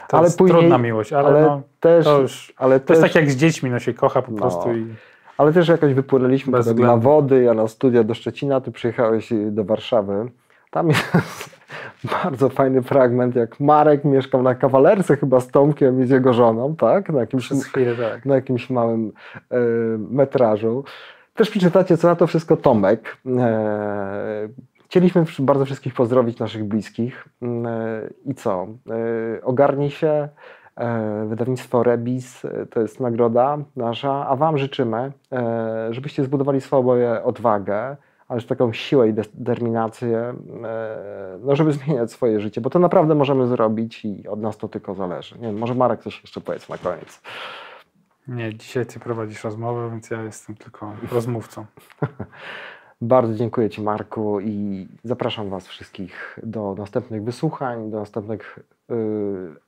To Ale jest później- trudna miłość, ale, ale no, też, to już... ale To też, jest tak jak z dziećmi, no się kocha po No. prostu i... ale też jakoś wypłynęliśmy na wody, ja na studia do Szczecina, ty przyjechałeś y, do Warszawy. Tam jest bardzo fajny fragment, jak Marek mieszkał na kawalerce chyba z Tomkiem i z jego żoną, tak? Na jakimś, chwilę tak. na jakimś małym e, metrażu. Też przeczytacie, co na to wszystko Tomek. E, chcieliśmy bardzo wszystkich pozdrowić, naszych bliskich. E, I co? E, ogarnij się. Wydawnictwo Rebis to jest nagroda nasza, a Wam życzymy, żebyście zbudowali swoją odwagę, ale taką siłę i determinację, no, żeby zmieniać swoje życie, bo to naprawdę możemy zrobić i od nas to tylko zależy. Nie wiem, może Marek coś jeszcze powiedz na koniec. Nie, dzisiaj ty prowadzisz rozmowę, więc ja jestem tylko rozmówcą. Bardzo dziękuję Ci, Marku, i zapraszam Was wszystkich do następnych wysłuchań, do następnych y,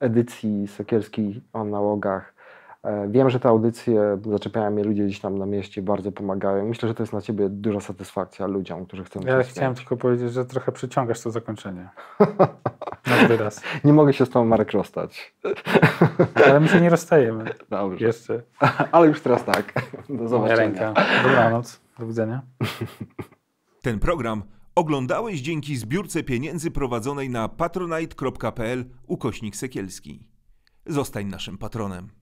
edycji Sekielskiej o nałogach. E, wiem, że te audycje zaczepiają mnie ludzie gdzieś tam na mieście, bardzo pomagają. Myślę, że to jest dla ciebie duża satysfakcja ludziom, którzy chcą Ja chciałem tylko powiedzieć, że trochę przyciągasz to zakończenie. Na wyraz. Nie mogę się z tobą, Marek, rozstać. Ale my się nie rozstajemy. Dobrze. Jeszcze. Ale już teraz tak. Do Moja zobaczenia. ręka. Dobranoc. Do widzenia. Ten program oglądałeś dzięki zbiórce pieniędzy prowadzonej na patronite.pl ukośnik sekielski. Zostań naszym patronem.